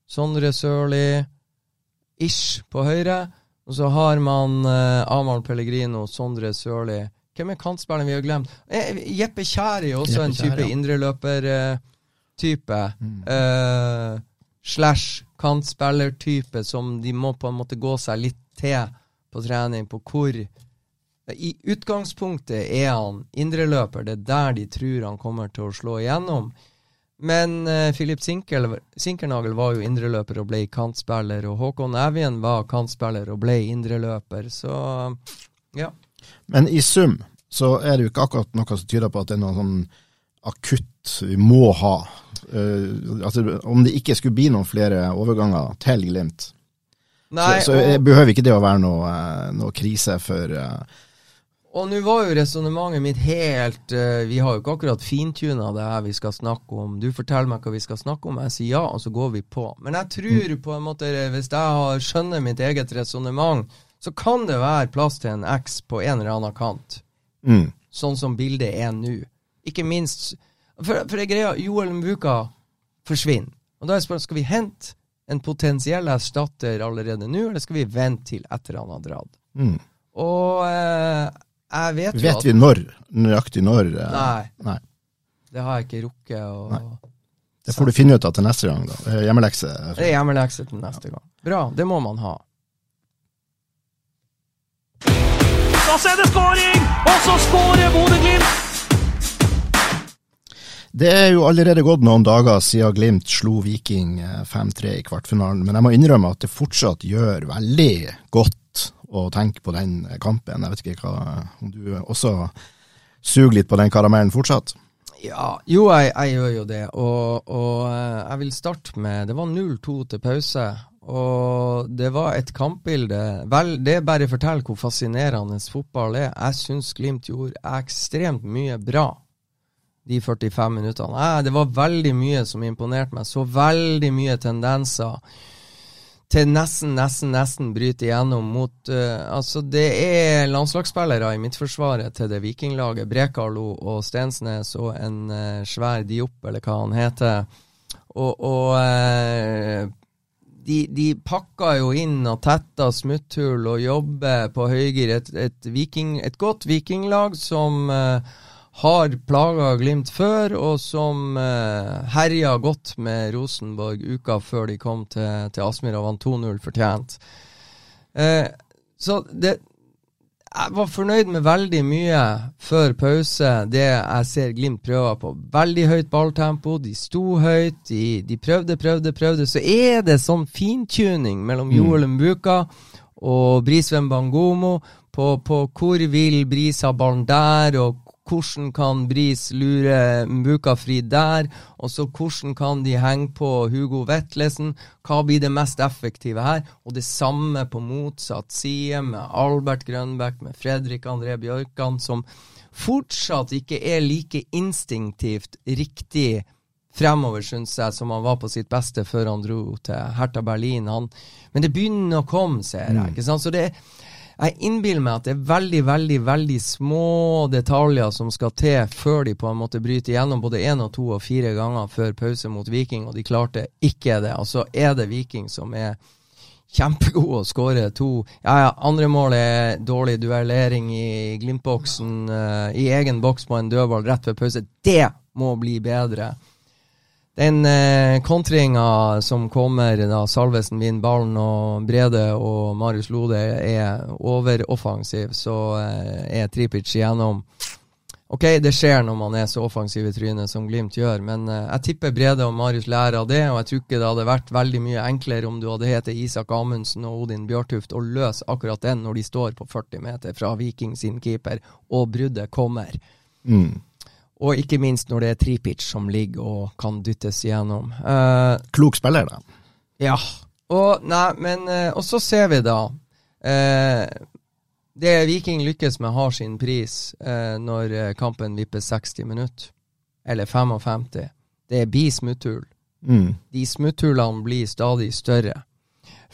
Sondre Sørli, Ish på høyre. Og så har man eh, Amahl Pellegrino, Sondre Sørli. Hvem er kantspilleren vi har glemt? Eh, Jeppe Kjære er også Jeppe en type ja. indreløper. Eh, type. eh, slash kantspillertype som de må på en måte gå seg litt til på trening, på hvor I utgangspunktet er han indreløper, det er der de tror han kommer til å slå igjennom. Men uh, Filip Sinkel, Sinkernagel var jo indreløper og ble kantspiller, og Håkon Evjen var kantspiller og ble indreløper, så ja. Men i sum så er det jo ikke akkurat noe som tyder på at det er noe sånn akutt vi må ha. Uh, altså, om det ikke skulle bli noen flere overganger til Glimt, Nei, så, så og- behøver ikke det å være noe, eh, noe krise for eh, Og nå var jo resonnementet mitt helt uh, Vi har jo ikke akkurat fintuna det her vi skal snakke om. Du forteller meg hva vi skal snakke om, jeg sier ja, og så går vi på. Men jeg tror på en måte, hvis jeg har skjønner mitt eget resonnement, så kan det være plass til en X på en eller annen kant. mm, Sånn som bildet er nå. Ikke minst For, for det greia, Joel Mbuka forsvinner. Og da er spørsmålet skal vi hente en potensiell erstatter allerede nå, eller skal vi vente til etter han har dratt? mm. Og eh, jeg vet jo Vet at vi når? Nøyaktig når? eh, Nei. nei. Det har jeg ikke rukket å Nei. Det får du finne ut av til neste gang, da. Eh, Hjemmelekse. Det er hjemmelekse til neste gang. Bra, det må man ha. Og så er det skåring! Og så skårer Bodø-Glimt! Det er jo allerede gått noen dager siden Glimt slo Viking eh, 5-3 i kvartfinalen, men jeg må innrømme at det fortsatt gjør veldig godt å tenke på den kampen. Jeg vet ikke hva, om du også suger litt på den karamellen fortsatt? Ja, jo, jeg, jeg gjør jo det. Og, og eh, jeg vil starte med Det var 0-2 til pause. Og det var et kampbilde Vel, det bare forteller hvor fascinerende fotball er. Jeg syns Glimt gjorde ekstremt mye bra de 45 minuttene. Eh, det var veldig mye som imponerte meg. Så veldig mye tendenser til nesten, nesten, nesten bryter igjennom mot uh, Altså, det er landslagsspillere i midtforsvaret til det vikinglaget. Brekalo og Stensnes og en uh, svær Diop, eller hva han heter. Og, og uh, de, de pakker jo inn og tetter smutthull og jobber på høygir. Et, et, viking, et godt vikinglag som eh, har plaga Glimt før, og som eh, herja godt med Rosenborg uka før de kom til, til Aspmyr og vant 2-0 fortjent. Eh, så det Jeg var fornøyd med veldig mye før pause, det jeg ser Glimt prøver på. Veldig høyt balltempo, de sto høyt, de, de prøvde, prøvde, prøvde. Så er det sånn fintuning mellom Joel Mbuka og Brisveen Bangomo på, på hvor vil Bris ha ballen der, og hvordan kan Bris lure Mbuka fri der? Og så hvordan kan de henge på Hugo Vetlesen? Hva blir det mest effektive her? Og det samme på motsatt side med Albert Grønbæk, med Fredrik André Bjørkan, som fortsatt ikke er like instinktivt riktig fremover, syns jeg, som han var på sitt beste før han dro til Hertha Berlin. Han, men det begynner å komme, ser jeg. ikke sant? Så det er jeg innbiller meg at det er veldig, veldig veldig små detaljer som skal til før de på en måte bryter igjennom både én og to og fire ganger før pause mot Viking, og de klarte ikke det. Og så er det Viking som er kjempegode å skåre to. Ja, ja, andre mål er dårlig duellering i Glimt-boksen, uh, i egen boks på en dødball rett før pause. Det må bli bedre. Den eh, kontringa som kommer da Salvesen vinner ballen og Brede og Marius Lode er overoffensiv, så eh, er Tripic igjennom. Ok, det skjer når man er så offensiv i trynet som Glimt gjør, men eh, jeg tipper Brede og Marius lærer av det, og jeg tror ikke det hadde vært veldig mye enklere om du hadde hett Isak Amundsen og Odin Bjørtuft og løse akkurat den når de står på 40 meter fra Viking sin keeper, og bruddet kommer. Mm. Og ikke minst når det er tripitch som ligger og kan dyttes igjennom. Eh, Klok spiller, da. ja. Og, nei, men, eh, og så ser vi da eh, Det Viking lykkes med, har sin pris eh, når eh, kampen vipper 60 minutter. Eller 55. Det blir smutthull. Mm. De smutthullene blir stadig større.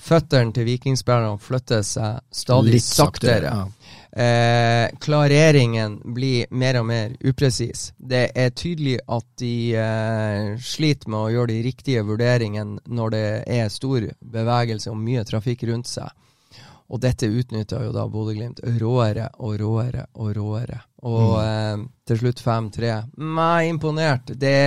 Føttene til vikingspillerne flytter seg stadig Litt saktere, saktere. Eh, klareringen blir mer og mer upresis. Det er tydelig at de eh, sliter med å gjøre de riktige vurderingene når det er stor bevegelse og mye trafikk rundt seg. Og dette utnytter jo da Bodø-Glimt råere og råere og råere. Og eh, til slutt 5-3. Meg imponert. Det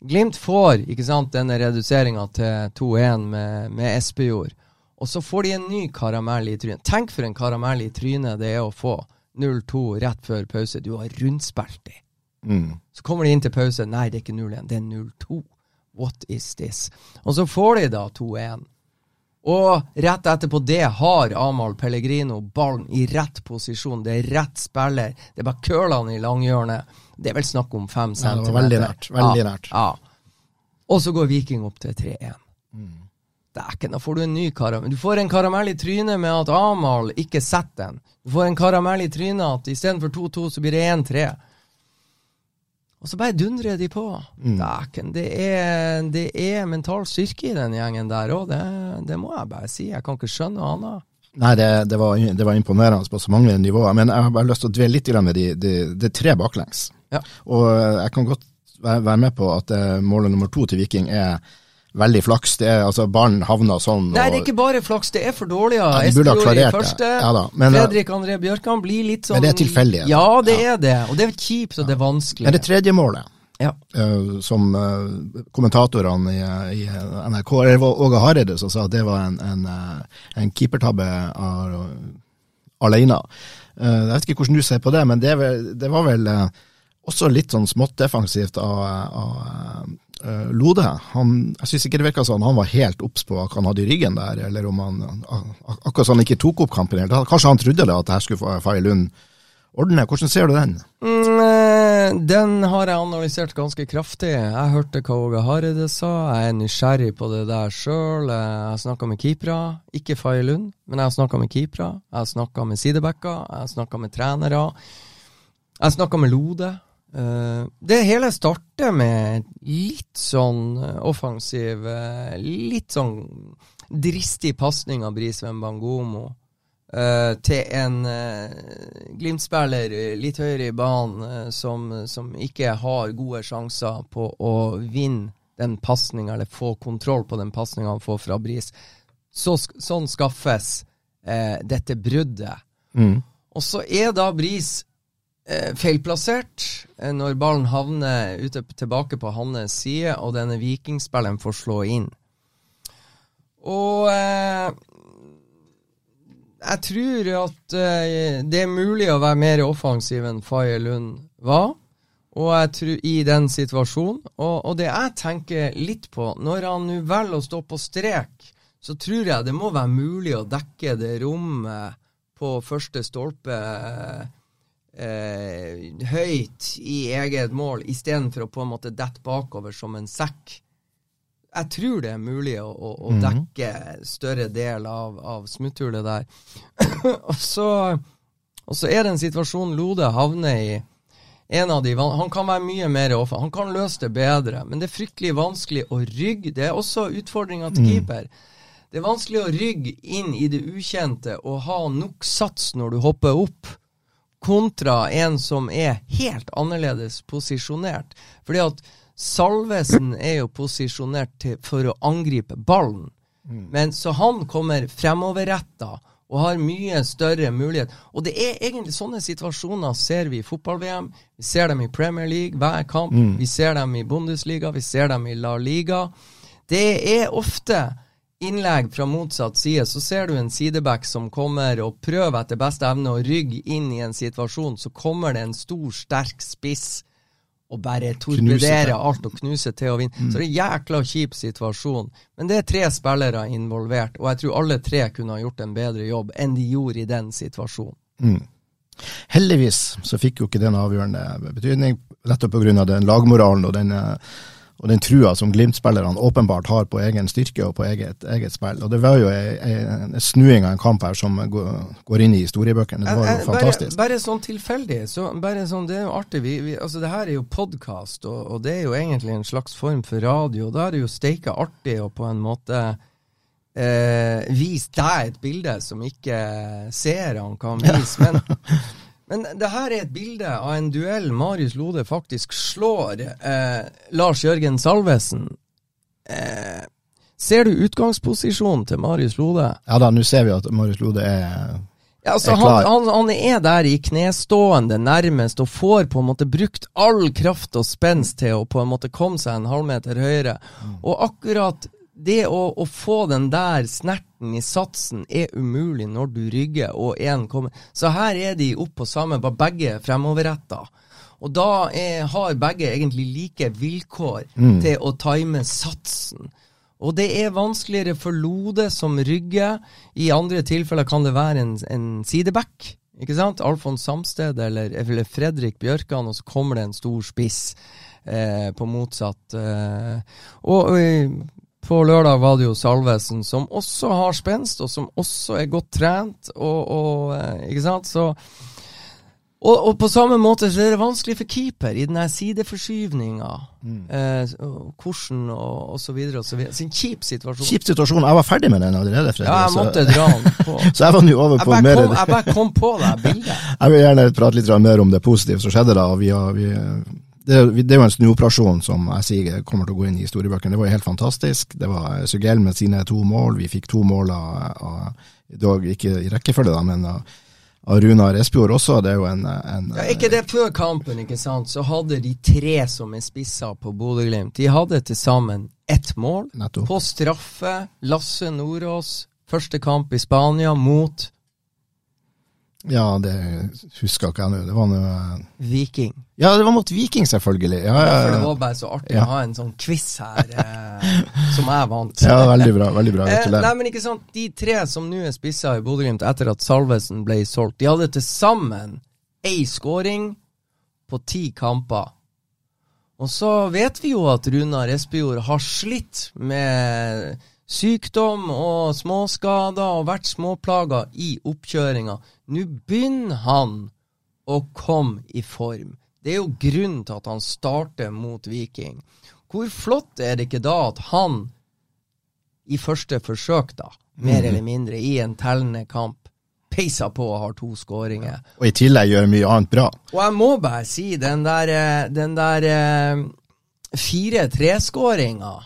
Glimt får ikke sant, denne reduseringa til 2-1 med, med Espejord. Og så får de en ny karamell i trynet. Tenk for en karamell i trynet det er å få 0-2 rett før pause. Du har rundspilt dem. Mm. Så kommer de inn til pause. Nei, det er ikke 0-1, det er 0-2. What is this? Og så får de da 2-1. Og rett etterpå det har Amahl Pellegrino ballen i rett posisjon. Det er rett spiller. Det er bare curlene i langhjørnet. Det er vel snakk om fem Ja, centimeter. veldig nært. Veldig nært. Ja. Og så går Viking opp til 3-1. Mm. Dæken, da får du en ny karamell. Du får en karamell i trynet med at Amahl ikke setter den. Du får en karamell i trynet at istedenfor 2-2 så blir det 1-3. Og så bare dundrer de på. Mm. Dæken, det er, det er mental styrke i den gjengen der òg. Det, det må jeg bare si. Jeg kan ikke skjønne noe annet. Nei, det, det, var, det var imponerende på så mange nivåer. Men jeg har bare lyst til å dvele litt med de, de, de tre baklengs. Ja. Og jeg kan godt være med på at eh, målet nummer to til Viking er veldig flaks. Det er, altså, Ballen havna sånn. Nei, det er ikke bare flaks, det er for dårlig. Ja, de burde ha klarert det. Ja da, men, eh, Fredrik André Bjørkan blir litt sånn Men det er tilfeldig. Ja, det Ja. er det. Og det er kjipt, og det er vanskelig. Men det tredje målet, Ja. eh, som eh, kommentatorene i, i NRK, Åge Hareide som sa at det var en, en, eh, en keepertabbe av- alene. Jeg vet ikke hvordan du ser på det, men det, det var vel også litt sånn smått defensivt av, av Lode. Han, jeg syns ikke det virka sånn han var helt obs på hva han hadde i ryggen der, eller om han akkurat han ikke tok opp kampen helt. Kanskje han trodde det at det her skulle Faye Lund ordne. Hvordan ser du den? Mm, den har jeg analysert ganske kraftig. Jeg hørte hva Åge Hareide sa. Jeg er nysgjerrig på det der sjøl. Jeg har snakka med keepere. Ikke Faye Lund, men jeg har snakka med keepere. Jeg har snakka med sidebacker. Jeg har snakka med trenere. Jeg har snakka med Lode. Eh, det hele starter med litt sånn eh, offensiv eh, Litt sånn dristig pasning av Brisveen Bangomo. Eh, til en uh, Glimt-spiller eh, litt høyere i banen uh, som, som ikke har gode sjanser på å vinne den pasninga, eller få kontroll på den pasninga han får fra Bris. Så, sånn skaffes uh, dette bruddet. Mm. Og så er da Bris feilplassert når ballen havner ute tilbake på hans side, og denne vikingspilleren får slå inn. Og jeg tror at uh, det er mulig å være mer offensiv enn Faye Lund var. Og jeg tror i den situasjonen. Og, og det jeg tenker litt på, når han nå velger å stå på strek, så tror jeg det må være mulig å dekke det rommet på første stolpe eh, høyt i eget mål, istedenfor å på en måte dette bakover som en sekk. Jeg tror det er mulig å, å, å dekke større del av, av smutthullet der. og, så, og så er det en situasjon Lode havner i. En av de, Han kan være mye mer offer. Han kan løse det bedre, men det er fryktelig vanskelig å rygge. Det er også utfordringa til keeper. Det er vanskelig å rygge inn i det ukjente og ha nok sats når du hopper opp, kontra en som er helt annerledes posisjonert. Fordi at Salvesen er jo posisjonert til, for å angripe ballen. Men Så han kommer fremoverretta og har mye større mulighet. Og det er egentlig sånne situasjoner ser vi i fotball-VM. Vi ser dem i Premier League hver kamp. Vi ser dem i Bundesliga, vi ser dem i La Liga. Det er ofte innlegg fra motsatt side, så ser du en sideback som kommer og prøver etter beste evne å rygge inn i en situasjon, så kommer det en stor, sterk spiss og bare torpederer alt og knuser til å vinne. Så det er en jækla kjip situasjon. Men det er tre spillere involvert, og jeg tror alle tre kunne ha gjort en bedre jobb enn de gjorde i den situasjonen. Heldigvis så fikk jo ikke den avgjørende betydning, nettopp pga. den lagmoralen og den, eh, og den trua som Glimt-spillerne åpenbart har på egen styrke og på eget, eget spill. Og Det var jo en snuing av en kamp her som går, inn i historiebøkene. Det var jo fantastisk. bare, bare sånn tilfeldig. Så bare sånn, det er jo artig. Vi, vi, altså, det her er jo podkast, og, og det er jo egentlig en slags form for radio. Da er det jo steika artig å på en måte eh, vise deg et bilde som ikke seerne kan vise. Men, men det her er et bilde av en duell Marius Lode faktisk slår eh, Lars Jørgen Salvesen. Eh, ser du utgangsposisjonen til Marius Lode? Ja da, nå ser vi at Marius Lode er Ja, altså, han, han, han er der i knestående nærmest og får på en måte brukt all kraft og spenst til å på en måte komme seg en halvmeter høyere. Og akkurat det å, å få den der snerten i satsen er umulig når du rygger og én kommer Så her er de opp på samme, bare begge fremoverretta. Og da er, har begge egentlig like vilkår til å time satsen. Og det er vanskeligere for Lode som rygger. I andre tilfeller kan det være en, en sideback. Ikke sant? Alfons Samsted eller, eller Fredrik Bjørkan, og så kommer det en stor spiss eh, på motsatt. Eh, og eh, på lørdag var det jo Salvesen, som også har spenst, og som også er godt trent. Og, og eh, Ikke sant? Så og, og på samme måte så er det vanskelig for keeper i den her sideforskyvninga. Eh, og hvordan og, og så videre og så videre. Så en kjip situasjon. Kjip situasjon. Jeg var ferdig med den allerede, Fredrik. Ja, jeg så- måtte dra den på. Så jeg var nå over på jeg mer kom, jeg bare kom på det bildet. Jeg vil gjerne prate litt mer om det positive som skjedde da. Vi har, vi, det, det er jo en snuoperasjon som jeg sier kommer til å gå inn i historiebøkene. Det var jo helt fantastisk. Det var Sugell med sine to mål. Vi fikk to mål av, av dog ikke i rekkefølge, da, men av, av Runar Espejord også. Det er jo en, en Ja, ikke det før kampen, ikke sant, så hadde de tre som er spisser på Bodø-Glimt, de hadde til sammen ett mål. Nettopp. På straffe, Lasse Nordås, første kamp i Spania mot Ja, det husker ikke jeg nå. Det var noe Viking. Ja, det var mot Viking, selvfølgelig. Ja, Ja, for det var bare så artig å ha en sånn quiz her, eh, som jeg vant. ja veldig bra. Veldig bra. Eh, nei, men ikke sant, De tre som nå er spissa i Bodø-Glimt etter at Salvesen ble solgt, de hadde til sammen én scoring på ti kamper. Og så vet vi jo at Runar Espejord har slitt med sykdom og småskader og vært småplaga i oppkjøringa. Nå begynner han å komme i form. Det er jo grunnen til at han starter mot Viking. Hvor flott er det ikke da at han i første forsøk, da, mer eller mindre, i en tellende kamp, peiser på og har to skåringer. Og i tillegg gjør mye annet bra. Og jeg må bare si, den der, eh, den der fire-tre-skåringa,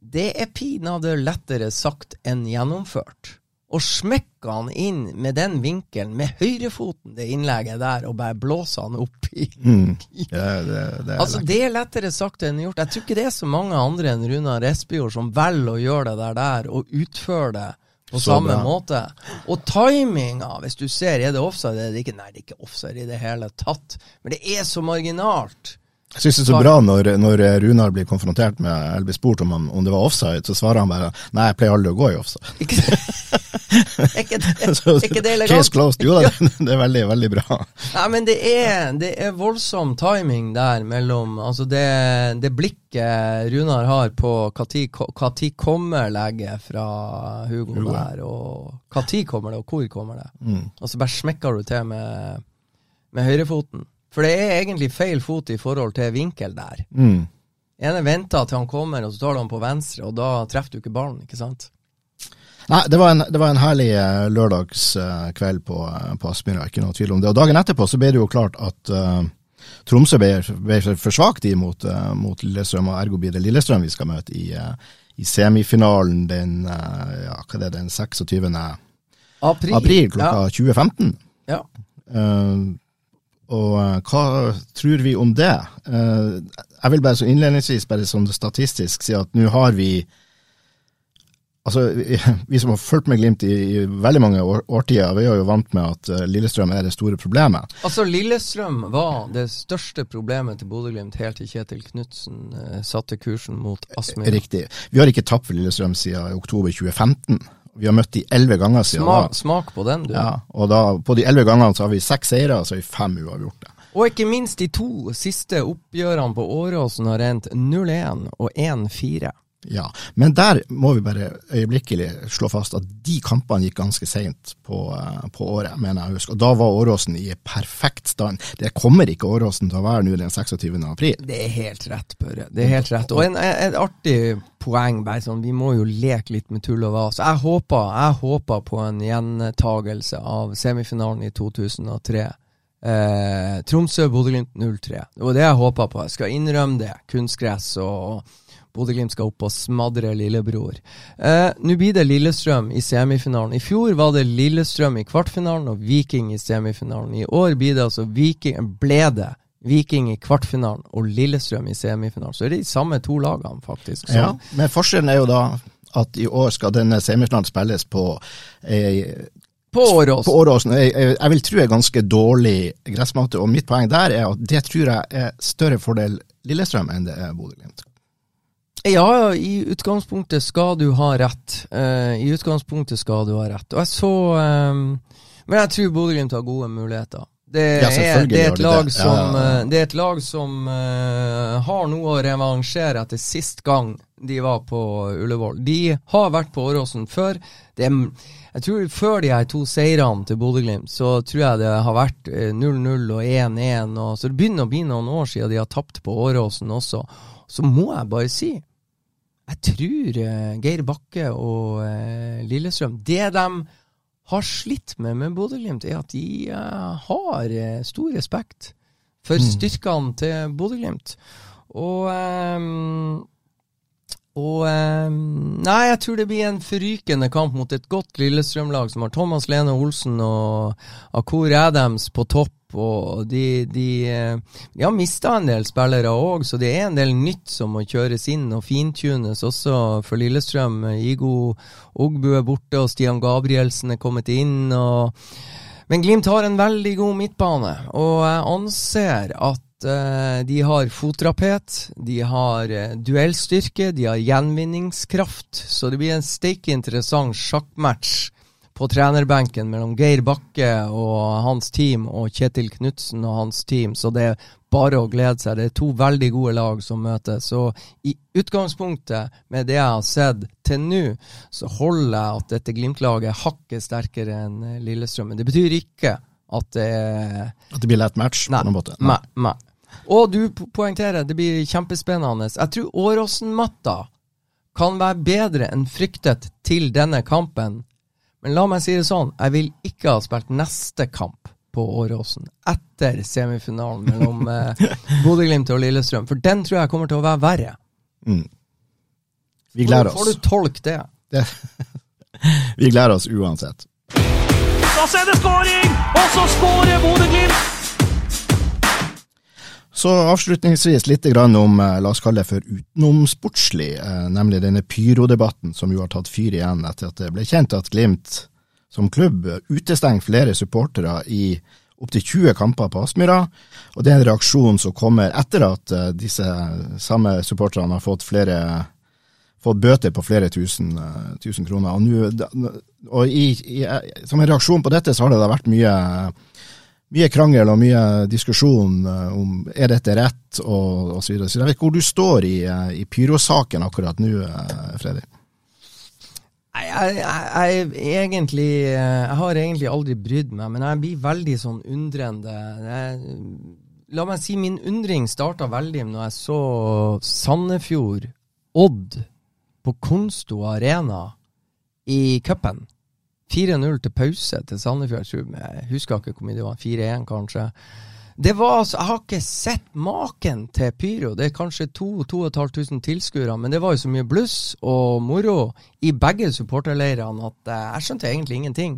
det er pinadø lettere sagt enn gjennomført. Og smekka han inn med den vinkelen, med høyrefoten, det innlegget der, og bare blåsa han opp i Mm. Ja, det, det Altså, det er lettere sagt enn gjort. Jeg tror ikke det er så mange andre enn Runar Espejord som velger å gjøre det der, der og utføre det på Så samme bra. måte. Og timinga, hvis du ser, er det offside? Er det ikke? Nei, det er ikke offside i det hele tatt. Men det er så marginalt. Jeg syns det er så bra når, når Runar blir konfrontert med eller blir spurt om, han, om det var offside, så svarer han bare nei, jeg pleier aldri å gå i offside. Er ikke det, er ikke det elegant? Case closed. Jo da, det, det er veldig, veldig bra. Nei, men det er, det er voldsom timing der mellom Altså, det, det blikket Runar har på når kommer legget fra Hugo, Hugo. der, og når kommer det, og hvor kommer det? Mm. Og så bare smekker du til med, med høyrefoten. For det er egentlig feil fot i forhold til vinkel der. Mm. ene venter til han kommer, og så tar han på venstre, og da treffer du ikke ballen, ikke sant? Nei, det var en, det var en herlig uh, lørdagskveld på, uh, på Aspmyra, ikke noe tvil om det. Og dagen etterpå så ble det jo klart at eh, Tromsø ble, ble for svakt mot, eh, mot Lillestrøm, og ergo blir det Lillestrøm vi skal møte i, eh, i semifinalen den, eh, ja, hva er den 26. April. april klokka 20.15. Ja. ja. Og eh, hva tror vi om det? Eh, jeg vil bare så innledningsvis bare sånn statistisk si at nå har vi Altså, vi, som har fulgt med Glimt i, i veldig mange år, årtier, vi er jo vant med at eh, Lillestrøm er det store problemet. Altså, Lillestrøm var det største problemet til Bodø-Glimt helt til Kjetil Knutsen satte kursen mot Aspmyra. Riktig. Vi har ikke tapt for Lillestrøm siden oktober 2015. Vi har møtt de elleve ganger siden Smak, da. smak på den, du. Ja, og da, på de elleve gangene så har vi seks seire, og så har vi fem uavgjorte. Og ikke minst de to siste oppgjørene på Åråsen har endt 0-1 og 1-4. Ja, men der må vi bare øyeblikkelig slå fast at de kampene gikk ganske seint på, eh, på året, mener jeg å huske. Og da var Åråsen i perfekt stand. Det kommer ikke Åråsen til å være nå den 26. april. Det er helt rett, Børre. Det er helt rett. Og en, et artig poeng, bare sånn, vi må jo leke litt med tull og vas. Jeg håper, jeg håper på en gjentagelse av semifinalen i 2003. Eh, Tromsø-Bodø-Glimt 0-3. Det var det jeg håpa på. Jeg skal innrømme det. Kunstgress og Bodø-Glimt skal opp og smadre lillebror. Eh, Nå blir det Lillestrøm i semifinalen. I fjor var det Lillestrøm i kvartfinalen og Viking i semifinalen. I år blir det altså Viking, ble det Viking i kvartfinalen og Lillestrøm i semifinalen. Så er det de samme to lagene, faktisk. Så, Ja, men forskjellen er jo da at i år skal denne semifinalen spilles på ei På Åråsen. på Åråsen. Jeg, jeg, jeg vil tro er ganske dårlig gressmatte, og mitt poeng der er at det tror jeg er større fordel Lillestrøm enn det er Bodø-Glimt. Ja, i utgangspunktet skal du ha rett. Uh, I utgangspunktet skal du ha rett. Og jeg så um, Men jeg tror Bodø-Glimt har gode muligheter. Det Ja, er, det er et lag det. Som, ja, ja. eh, det er et lag som uh, har noe å revansjere etter sist gang de var på Ullevål. De har vært på Åråsen før. Det er, jeg tror Før de her to seirene til Bodø-Glimt, så tror jeg det har vært eh, 0-0 og 1-1. Så det begynner å bli noen år siden de har tapt på Åråsen også. Så må jeg bare si jeg tror eh, Geir Bakke og eh, Lillestrøm Det de har slitt med med Bodø-Glimt, er at de eh, har stor respekt for styrkene til Bodø-Glimt. Og og eh, Nei, jeg tror det blir en forrykende kamp mot et godt Lillestrøm-lag som har Thomas Lene Olsen og Akur Adams på topp. Og de, de, eh, de har mista en del spillere òg, så det er en del nytt som må kjøres inn og fintunes også for Lillestrøm. Igo Ogbu er borte, og Stian Gabrielsen er kommet inn. og men Glimt har en veldig god midtbane, og jeg anser at eh, de har fotrapet, de har eh, duellstyrke, de har gjenvinningskraft. Så det blir en steike interessant sjakkmatch på trenerbenken mellom Geir Bakke og hans team og Kjetil Knutsen og hans team. Så det er bare å glede seg. Det er to veldig gode lag som møtes. Så i utgangspunktet, med det jeg har sett til nå, så holder jeg at dette Glimt-laget hakket sterkere enn eh, Lillestrøm. Men det betyr ikke at det At det blir lett match Nei. på noen måte. Nei, nei. Og du poengterer, det blir kjempespennende. Jeg tror Åråsen-matta kan være bedre enn fryktet til denne kampen. Men la meg si det sånn, jeg vil ikke ha spilt neste kamp på Åråsen etter semifinalen mellom eh, Bodø-Glimt og Lillestrøm, for den tror jeg kommer til å være verre. Mm. Vi gleder oss Får oss. du tolke det? Det, vi gleder oss uansett. Da ser det skåring! Og så skårer Bodø-Glimt! Så avslutningsvis litt om, eh, la oss kalle det for utenomsportslig, eh, nemlig denne pyrodebatten som jo har tatt fyr igjen etter at det ble kjent at Glimt som klubb utestenger flere supportere i opptil 20 kamper på Aspmyra. Og det er en reaksjon som kommer etter at eh, disse samme supporterne har fått flere fått bøter på flere tusen, tusen kroner. Og, nu, og i, i, som en reaksjon på dette så har det da vært mye mye krangel og mye diskusjon eh, om er dette rett, og, osv. så videre. Så jeg vet ikke hvor du står i, eh, i pyrosaken akkurat nå, Fredrik. Freddy. Nei, jeg, jeg, jeg, egentlig, eh, jeg har egentlig aldri brydd meg, men jeg blir veldig sånn undrende. La meg si min undring starta veldig når jeg så Sandefjord, Odd, på Konsto Arena i cupen. 4-0 til pause til Sandefjord. Jeg, jeg husker ikke hvor mye det var, 4-1 kanskje. Det var altså, Jeg har ikke sett maken til pyro. Det er kanskje 2500 tilskuere, men det var jo så mye bluss og moro i begge supporterleirene at eh, jeg skjønte egentlig ingenting.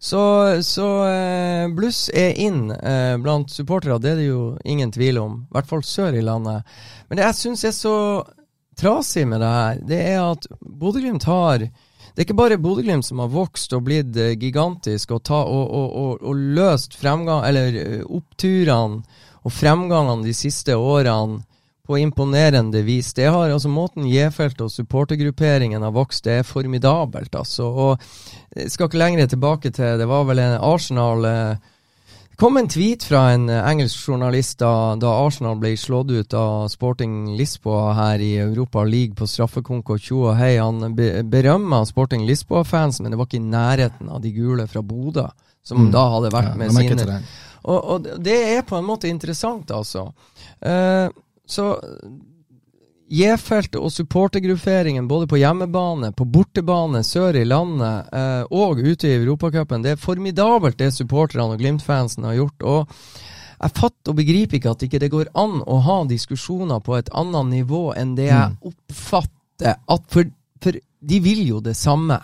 Så, så eh, bluss er inn eh, blant supportere, det er det jo ingen tvil om. I hvert fall sør i landet. Men det jeg syns er så trasig med det her, det er at Bodø-Glimt har det er ikke bare Bodø-Glimt som har vokst og blitt eh, gigantisk og, ta, og, og, og, løst fremgang, eller eh, oppturene og fremgangene de siste årene på imponerende vis. Det har altså Måten J-feltet og supportergrupperingen har vokst, det er formidabelt. altså. Og jeg skal ikke lenger tilbake til Det var vel en Arsenal eh, kom en tweet fra en eh, engelsk journalist da, da Arsenal ble slått ut av Sporting Lisboa her i Europa League på straffekonk og tjo og hei. Han be Sporting Lisboa-fans, men det var ikke i nærheten av de gule fra Bodø, som Mm. da hadde vært Ja, med sine og, og det er på en måte interessant, altså. Uh, så J-felt og supportergrupperingen både på hjemmebane, på bortebane, sør i landet eh, og ute i Europacupen, det er formidabelt det supporterne og Glimt-fansen har gjort. og jeg fatter og begriper ikke at ikke det går an å ha diskusjoner på et annet nivå enn det jeg oppfatter at for, for de vil jo det samme.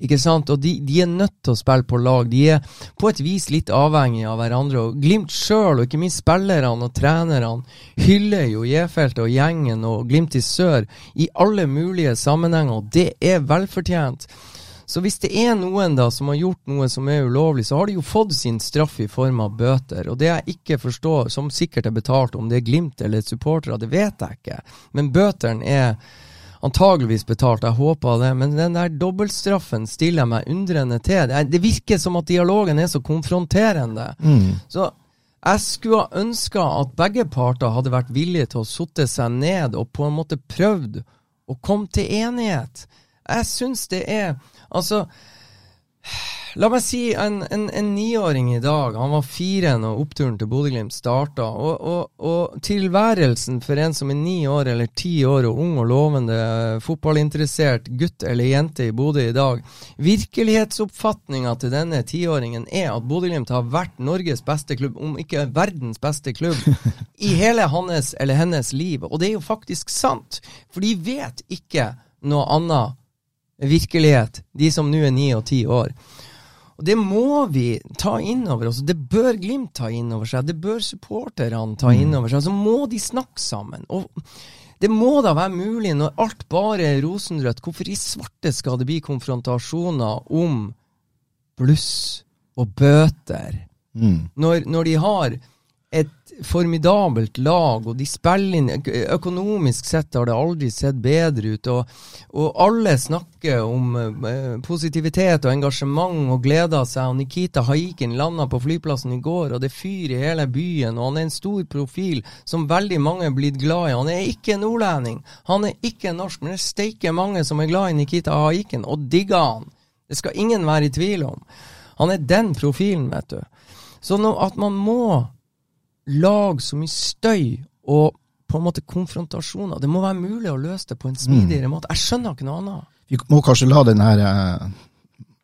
Ikke sant? Og de, de, er nødt til å spille på lag. De er på et vis litt avhengig av hverandre. Og Glimt sjøl, og ikke minst spillerne og trenerne, hyller jo J-feltet og gjengen og Glimt i sør i alle mulige sammenhenger, og det er velfortjent. Så hvis det er noen da som har gjort noe som er ulovlig, så har de jo fått sin straff i form av bøter. Og det jeg ikke forstår, som sikkert er betalt, om det er Glimt eller supportere, det vet jeg ikke. Men bøtene er antageligvis betalt, jeg håper det. Men den der dobbeltstraffen stiller jeg meg undrende til. Det, det, virker som at dialogen er så konfronterende. Mm. Så jeg skulle ha ønska at begge parter hadde vært villige til å sitte seg ned og på en måte prøvd å komme til enighet. Jeg syns det er Altså La meg si en, en, en niåring i dag, han var fire når oppturen til Bodø-Glimt starta. Og, og, og, tilværelsen for en som er ni år eller ti år og ung og lovende fotballinteressert gutt eller jente i Bodø i dag Virkelighetsoppfatninga til denne tiåringen er at Bodø-Glimt har vært Norges beste klubb, om ikke verdens beste klubb, i hele hans eller hennes liv. Og det er jo faktisk sant, for de vet ikke noe annet virkelighet, de som nå er ni og ti år. Og Det må vi ta inn over oss. Det bør Glimt ta inn over seg. Det bør supporterne ta inn over seg. Så må de snakke sammen. Og det må da være mulig, når alt bare er rosenrødt, hvorfor i svarte skal det bli konfrontasjoner om bluss og bøter? Mm. Når, når de har et formidabelt lag, og de spiller inn Økonomisk sett har det aldri sett bedre ut. Og, og alle snakker om eh, positivitet og engasjement og gleder seg. og Nikita Haikin landa på flyplassen i går, og det er fyr i hele byen. og Han er en stor profil som veldig mange er blitt glad i. Han er ikke nordlending, han er ikke norsk, men det er steike mange som er glad i Nikita Haikin, og digger han. Det skal ingen være i tvil om. Han er den profilen, vet du. Så nå, at man må lage så mye støy og på en måte konfrontasjoner. Det må være mulig å løse det på en smidigere Mm. måte. Jeg skjønner ikke noe annet. Vi må kanskje la den her eh,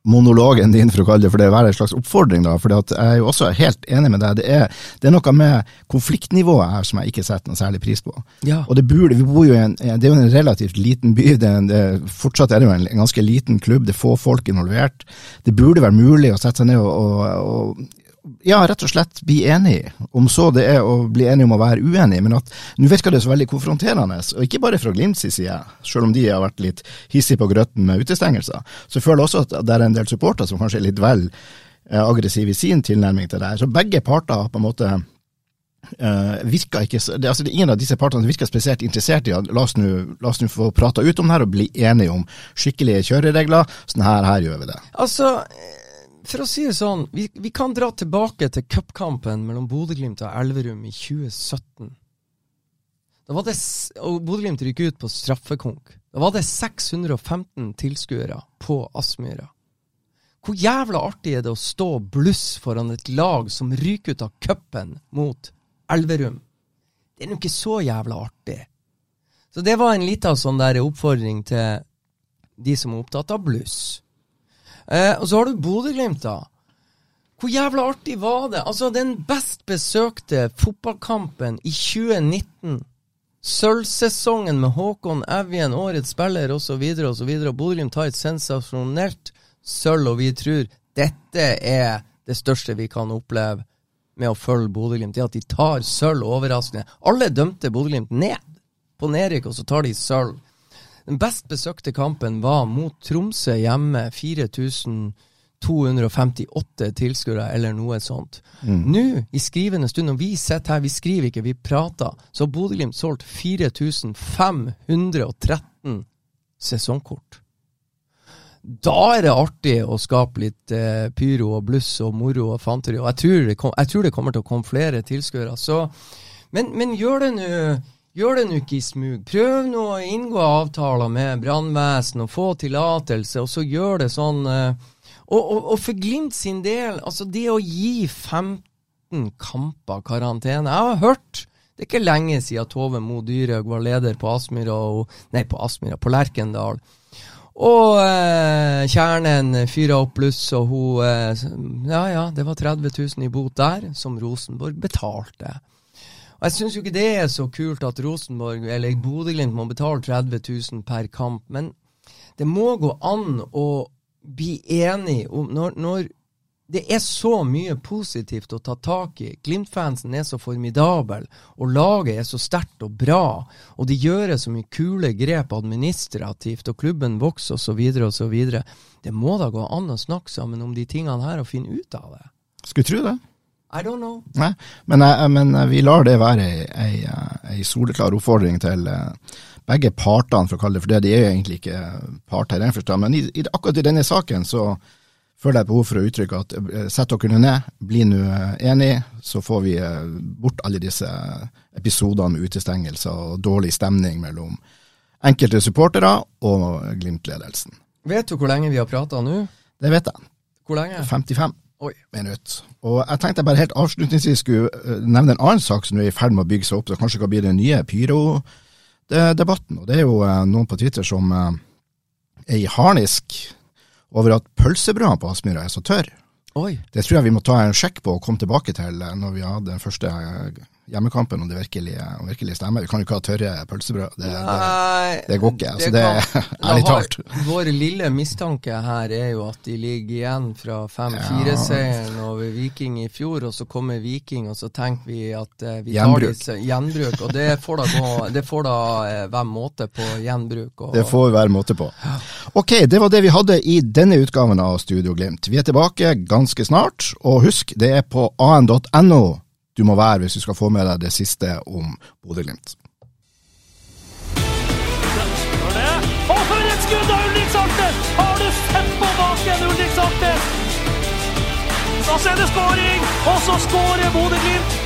monologen din, for å kalle det for det, være en slags oppfordring. da, for Jeg er jo også helt enig med deg. Det er, det er noe med konfliktnivået her som jeg ikke setter noe særlig pris på. Ja. Og det burde, vi bor jo i en, det er jo en relativt liten by. Det det, fortsatt er det jo en, en ganske liten klubb. Det er få folk involvert. Det burde være mulig å sette seg ned og, og, og ja, rett og slett bli enig. Om så det er å bli enig om å være uenig, men at nå virker det så veldig konfronterende. Og ikke bare fra Glimts side, selv om de har vært litt hissige på grøtten med utestengelser. Så føler jeg også at det er en del supportere som kanskje er litt vel eh, aggressive i sin tilnærming til det her. Så begge parter har på en måte Uh, ikke, det, altså Ingen av disse partene som virker spesielt interessert i at la oss nå få prata ut om det her og bli enige om skikkelige kjøreregler. Sånn her, her gjør vi det. Altså, for å si det sånn, vi, vi kan dra tilbake til cupkampen mellom Bodø-Glimt og Elverum i 2017. Da var det, og Bodø-Glimt rykker ut på straffekonk. Da var det 615 tilskuere på Aspmyra. Hvor jævla artig er det å stå bluss foran et lag som ryker ut av cupen mot Elverum? Det er nå ikke så jævla artig. Så det var en lita sånn oppfordring til de som er opptatt av bluss. Eh, og så har du Bodø-Glimt, da. Hvor jævla artig var det? Altså, den best besøkte fotballkampen i 2019. Sølvsesongen med Håkon Evjen, årets spiller osv. osv. Bodø-Glimt tar et sensasjonelt sølv, og vi tror dette er det største vi kan oppleve med å følge Bodø-Glimt. Det at de tar sølv overraskende. Alle dømte Bodø-Glimt ned på nedrykk, og så tar de sølv. Den best besøkte kampen var mot Tromsø hjemme. 4258 tilskuere, eller noe sånt. Nå, i skrivende stund, og vi sitter her, vi skriver ikke, vi prater, så har Bodø-Glimt solgt 4513 sesongkort. Da er det artig å skape litt eh, pyro og bluss og moro og fanteri, og jeg tror det, kom, jeg tror det kommer til å komme flere tilskuere. Men, men gjør det nå Gjør det nå ikke i smug. Prøv nå å inngå avtaler med brannvesen og få tillatelse, og så gjør det sånn eh, og, og, og for Glimt sin del, altså det å gi 15 kamper karantene Jeg har hørt Det er ikke lenge siden Tove Mo Dyrhaug var leder på Aspmyra Nei, på Aspmyra, på Lerkendal. Og eh, kjernen fyra opp bluss, og hun eh, Ja ja, det var 30 000 i bot der, som Rosenborg betalte. Og Jeg syns jo ikke det er så kult at Rosenborg eller Bodø-Glimt må betale 30 000 per kamp, men det må gå an å bli enig om når, når det er så mye positivt å ta tak i. Glimt-fansen er så formidabel, og laget er så sterkt og bra. Og de gjør så mye kule grep administrativt, og klubben vokser osv. osv. Det må da gå an å snakke sammen om de tingene her og finne ut av det. Skulle tro det. I don't know. Nei, men, eh, men eh, vi lar det være ei, ei, eh, soleklar oppfordring til begge partene, for å kalle det for det. De er jo egentlig ikke parter i den forstand, men i, i, akkurat i denne saken så føler jeg behov for å uttrykke at eh, sett dere ned, bli nå eh, enige, så får vi eh, bort alle disse episodene med utestengelser og dårlig stemning mellom enkelte supportere og Glimt-ledelsen. Vet du hvor lenge vi har prata nå? Det vet jeg. Hvor lenge? 55 minutter. Og jeg tenkte jeg bare helt avslutningsvis skulle nevne en annen sak som er i ferd med å bygge seg opp, som kanskje kan bli den nye pyro-debatten. Og Det er jo noen på Twitter som er i harnisk over at pølsebrødene på Aspmyra er så tørre. Det tror jeg vi må ta en sjekk på og komme tilbake til eh, når vi hadde den første eh, hjemmekampen om det virkelig, om virkelig stemmer. Vi kan jo ikke ha tørre pølsebrød. Det, det, det, går ikke. Altså, det, ærlig talt. Vår lille mistanke her er jo at de ligger igjen fra 5-4-seieren ja. over Viking i fjor, og så kommer Viking, og så tenker vi at vi vi tar disse gjenbruk. Og det får da, gå, det får da hver måte på gjenbruk. Og, det får hver måte på. Ok, det var det vi hadde i denne utgaven av Studio Glimt. Vi er tilbake ganske snart, og husk, det er på an.no du må være hvis du skal få med deg det siste om Bodø-Glimt. Og for et skudd av Ulrik Saltnes! Har du sett baken, Ulrik Saltnes? Så er det skåring, og så skårer Bodø-Glimt!